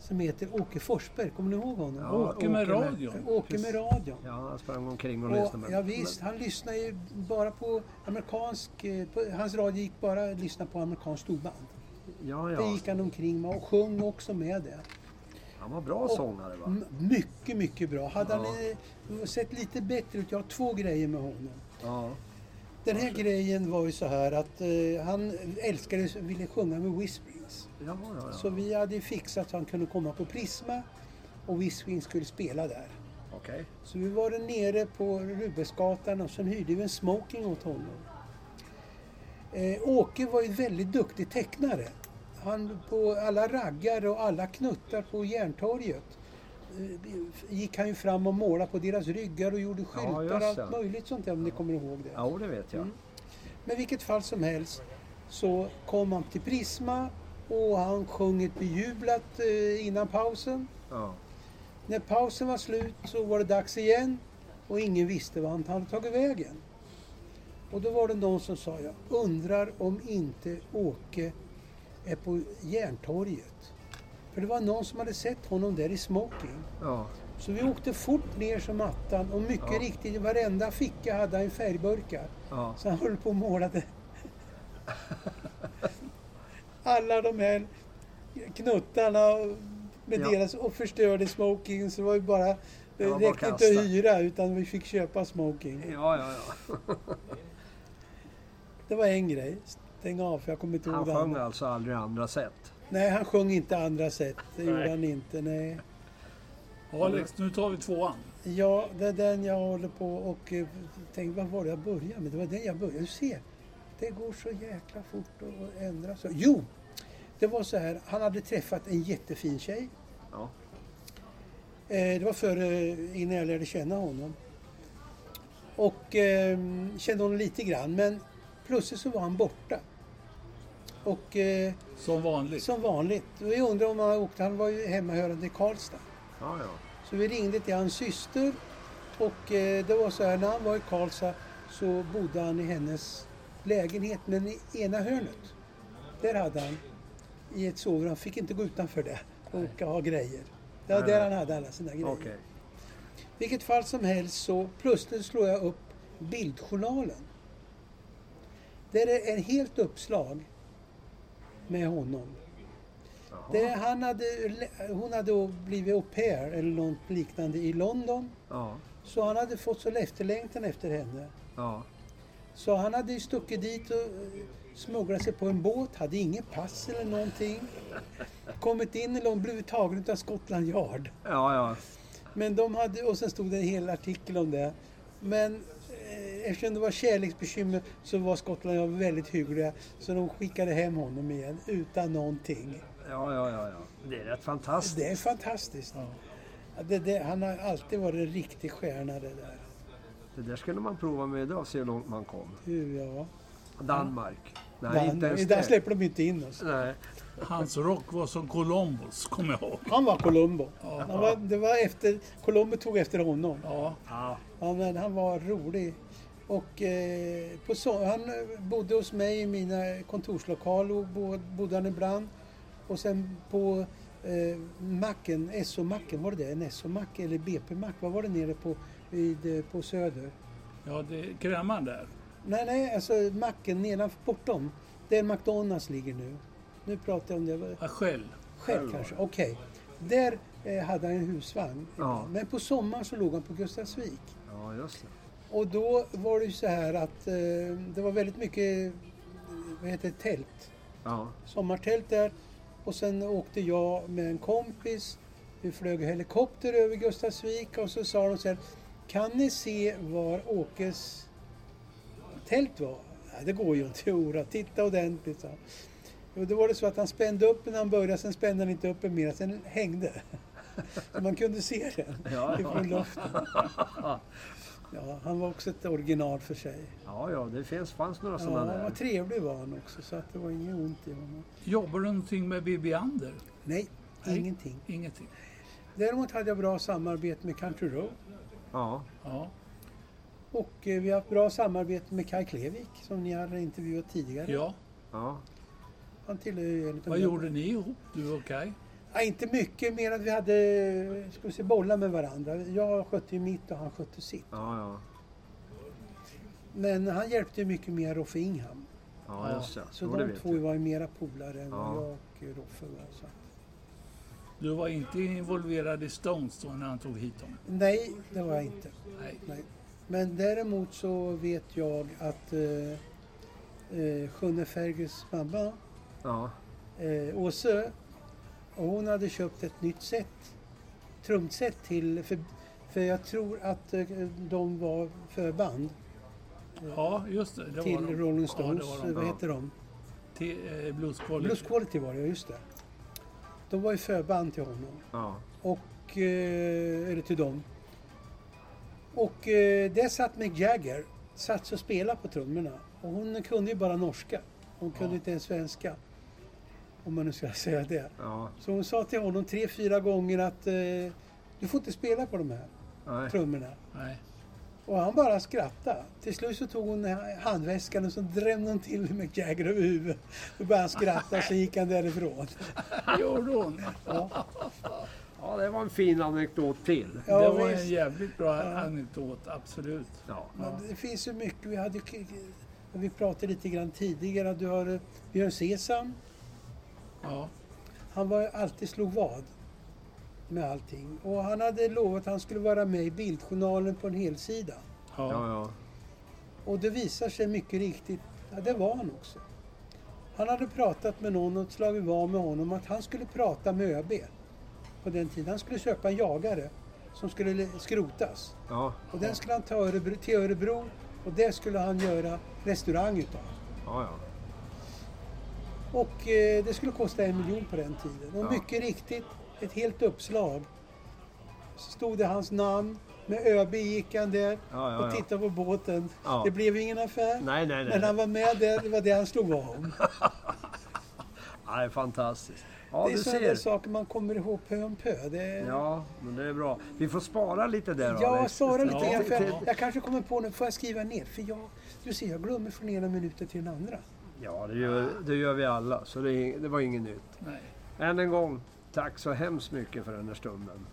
Som heter Åke Forsberg, kommer ni ihåg honom? Ja, Åke med med- radion. Åke med radion. Ja, han sprang omkring och Och, lyssnade. ja, visst, han lyssnade ju bara på amerikansk... eh, På, hans radio gick bara att lyssna på amerikansk storband. Ja, Det ja. gick han omkring med och sjöng också med det. Han var bra Och- sångare va? Mycket, mycket bra. Hade han Ja. eh, sett lite bättre ut, jag har två grejer med honom. Ja. Den här grejen var ju så här att eh, han älskade, ville sjunga med Whisperings. Ja, ja, ja. Så vi hade fixat så han kunde komma på Prisma och Whisperings skulle spela där. Okej. Så vi var nere på Rubensgatan och sen hyrde vi en smoking åt honom. Eh, Åke var ju väldigt duktig tecknare. Han på alla raggar och alla knuttar på Järntorget gick han ju fram och målade på deras ryggar och gjorde skyltar och allt möjligt sånt där om ni kommer ihåg det. Ja, det vet jag. Mm. Men vilket fall som helst så kom han till Prisma och han sjöng ett bejublat eh, innan pausen. Ja. När pausen var slut så var det dags igen och ingen visste vad han hade tagit vägen. Och då var det någon som sa, jag undrar om inte Åke är på Järntorget. För det var någon som hade sett honom där i smoking. Ja. Så vi åkte fort ner som attan och mycket Ja. riktigt i varenda ficka hade han färgburkar. Ja. Så han höll på och målade. Alla de här knuttarna med Ja. deras och förstörde smoking så det var ju bara det bara räckte inte att hyra utan vi fick köpa smoking. Ja, ja, ja. Det var en grej. Stäng av för jag kommer inte ihåg Han sjöng alltså aldrig andra sätt. Nej, han sjöng inte andra sätt. Det gjorde Nej. han inte. Nej. Alex, nu tar vi tvåan. Ja, det är den jag håller på och eh, tänkte, vad var det jag började med? Det var den jag började. Du ser, det går så jäkla fort att ändra sig. Jo, det var så här. Han hade träffat en jättefin tjej. Ja. Eh, det var före, innan jag lärde känna honom. Och eh, kände honom lite grann, men plötsligt så var han borta. Och eh, Som vanligt. som vanligt, vi undrade om han hade åkt, han var ju hemmahörande i Karlstad. Ja, ja. Så vi ringde till hans syster och eh, det var så här, när han var i Karlstad så bodde han i hennes lägenhet, men i ena hörnet. Där hade han i ett sovrum, han fick inte gå utanför det och ha grejer. Det var där han hade alla sina grejer. Okej. vilket fall som helst så plötsligt slår jag upp bildjournalen. Där är ett helt uppslag med honom. Där han hade, hon hade blivit au pair eller något liknande i London. Ja. Så han hade fått så efterlängtan efter henne. Ja. Så han hade ju stuckit dit och eh, smugglat sig på en båt, hade inget pass eller någonting. Kommit in i London, blivit tagen av Scotland Yard. Ja, ja. Men de hade, och sen stod det en hel artikel om det. Men eftersom det var kärleksbekymmer så var Scotland Yard väldigt hyggliga. Så de skickade hem honom igen utan någonting. Ja, ja, ja, ja. Det är rätt fantastiskt. Det är fantastiskt. Ja, Det, det, han har alltid varit en riktig stjärna det där. Det där skulle man prova med idag, se hur långt man kom. Ja. Danmark. Nej, Dan, inte ens där släpper de inte in oss. Nej. Hans rock var som Columbus, kommer jag ihåg. Han var Columbo. Han var, det var efter, Columbo tog efter honom. Ja, Ja. Ja, men han var rolig. Och eh, på så, han eh, bodde hos mig i mina kontorslokaler och bodde han ibland. Och sen på eh, macken, SO-macken, var det det? En SO-mack eller BP-mack? Vad var det nere på, vid, eh, på Söder? ja det är kräman där. Nej, nej, alltså macken nedanför, bortom. Där McDonalds ligger nu. Nu pratar jag om det. Ja, själv. Själv kanske, okej. Där eh, hade han en husvagn. Ja. Men på sommaren så låg han på Gustavsvik. ja, just det. Och då var det ju så här att eh, det var väldigt mycket, vad heter det, tält. Ja. Sommartält där. Och sen åkte jag med en kompis. Vi flög helikopter över Gustavsvik och så sa de så här. Kan ni se var Åkes tält var? Ja, det går ju inte. Då, titta ordentligt, han. Och då var det så att han spände upp när han började, sen spände han inte upp den mer, sen hängde. Så man kunde se den Ja, ifrån luften. Ja, han var också ett original för sig. ja, ja, det finns, fanns några Ja, sådana han var där. trevlig var han också, så att det var inget ont i honom. Jobbar du någonting med Bibi Ander? Nej, Nej. ingenting. Ingenting. Däremot hade jag bra samarbete med Country Road. Ja. Ja. Och eh, vi har haft bra samarbete med Kai Klevik som ni hade intervjuat tidigare. ja. Ja. Han tillhör ju en Vad gjorde ni ihop, du och Kai? Ja, inte mycket, mer att vi hade ska vi se, bollar med varandra. Jag skötte ju mitt och han skötte sitt. Ja, ja. Men han hjälpte ju mycket mer Roffe Ingham. Ja, just det. Så Jo, det de två jag. var ju mera polare än Ja. jag och Roffe var. Så. Du var inte involverad i Stones då när han tog hit dem? Nej, det var jag inte. Nej. Nej. Men däremot så vet jag att eh, eh, Sjunne Fergus mamma, Ja. eh, Åse, och hon hade köpt ett nytt set, trumset till, för, för jag tror att eh, de var förband Ja, just det. det till var de. Rolling Ja, Stones. det var de. Vad Ja. heter de? Till eh, Blues Quality. Blues Quality var det, ja, just det. De var ju förband till honom. Ja. Och, eh, eller till dem. Och eh, där satt Mick Jagger, satt och spelade på trummorna. Och hon kunde ju bara norska. Hon kunde Ja. inte ens svenska. Om man nu ska säga det. Ja. Så hon sa till honom tre, fyra gånger att eh, du får inte spela på de här Nej. trummorna. Nej. Och han bara skrattade. Till slut så tog hon handväskan och så drämde hon till Mick Jagger över huvudet. Då började han skratta och så gick han därifrån. Gjorde hon? Ja, ja, det var en fin anekdot till. ja det var visst. en jävligt bra Ja. anekdot, absolut. Ja. Men det finns ju mycket. Vi, hade, vi pratade lite grann tidigare. Du har eh, Björn Sesam. Ja. Han var alltid slog vad med allting. Och han hade lovat att han skulle vara med i Bildjournalen på en helsida. Ja. Ja, ja. Och det visar sig mycket riktigt, ja det var han också. Han hade pratat med någon och slagit vad med honom att han skulle prata med ÖB på den tiden. Han skulle köpa en jagare som skulle le- skrotas. Ja, Och den skulle han ta Örebro, till Örebro och det skulle han göra restaurang utav. ja. ja. Och eh, det skulle kosta en miljon på den tiden. Och Ja. mycket riktigt, ett helt uppslag. Så stod det hans namn, med ÖB gick han där Ja, ja, och tittade på båten. Det blev ingen affär. Nej, nej, Men nej. han var med där, det var det han slog vad om. Är fantastiskt. Ja, det är sådana saker man kommer ihåg pö om pö. Det. Ja, men det är bra. Vi får spara lite där Ja, svara lite ja. jag, jag kanske kommer på nu, får jag skriva ner? För jag, du ser, jag glömmer från ena minuten till den andra. Ja, det gör, ah. det gör vi alla, så det, det var inget nytt. Nej. Än en gång, tack så hemskt mycket för den här stunden.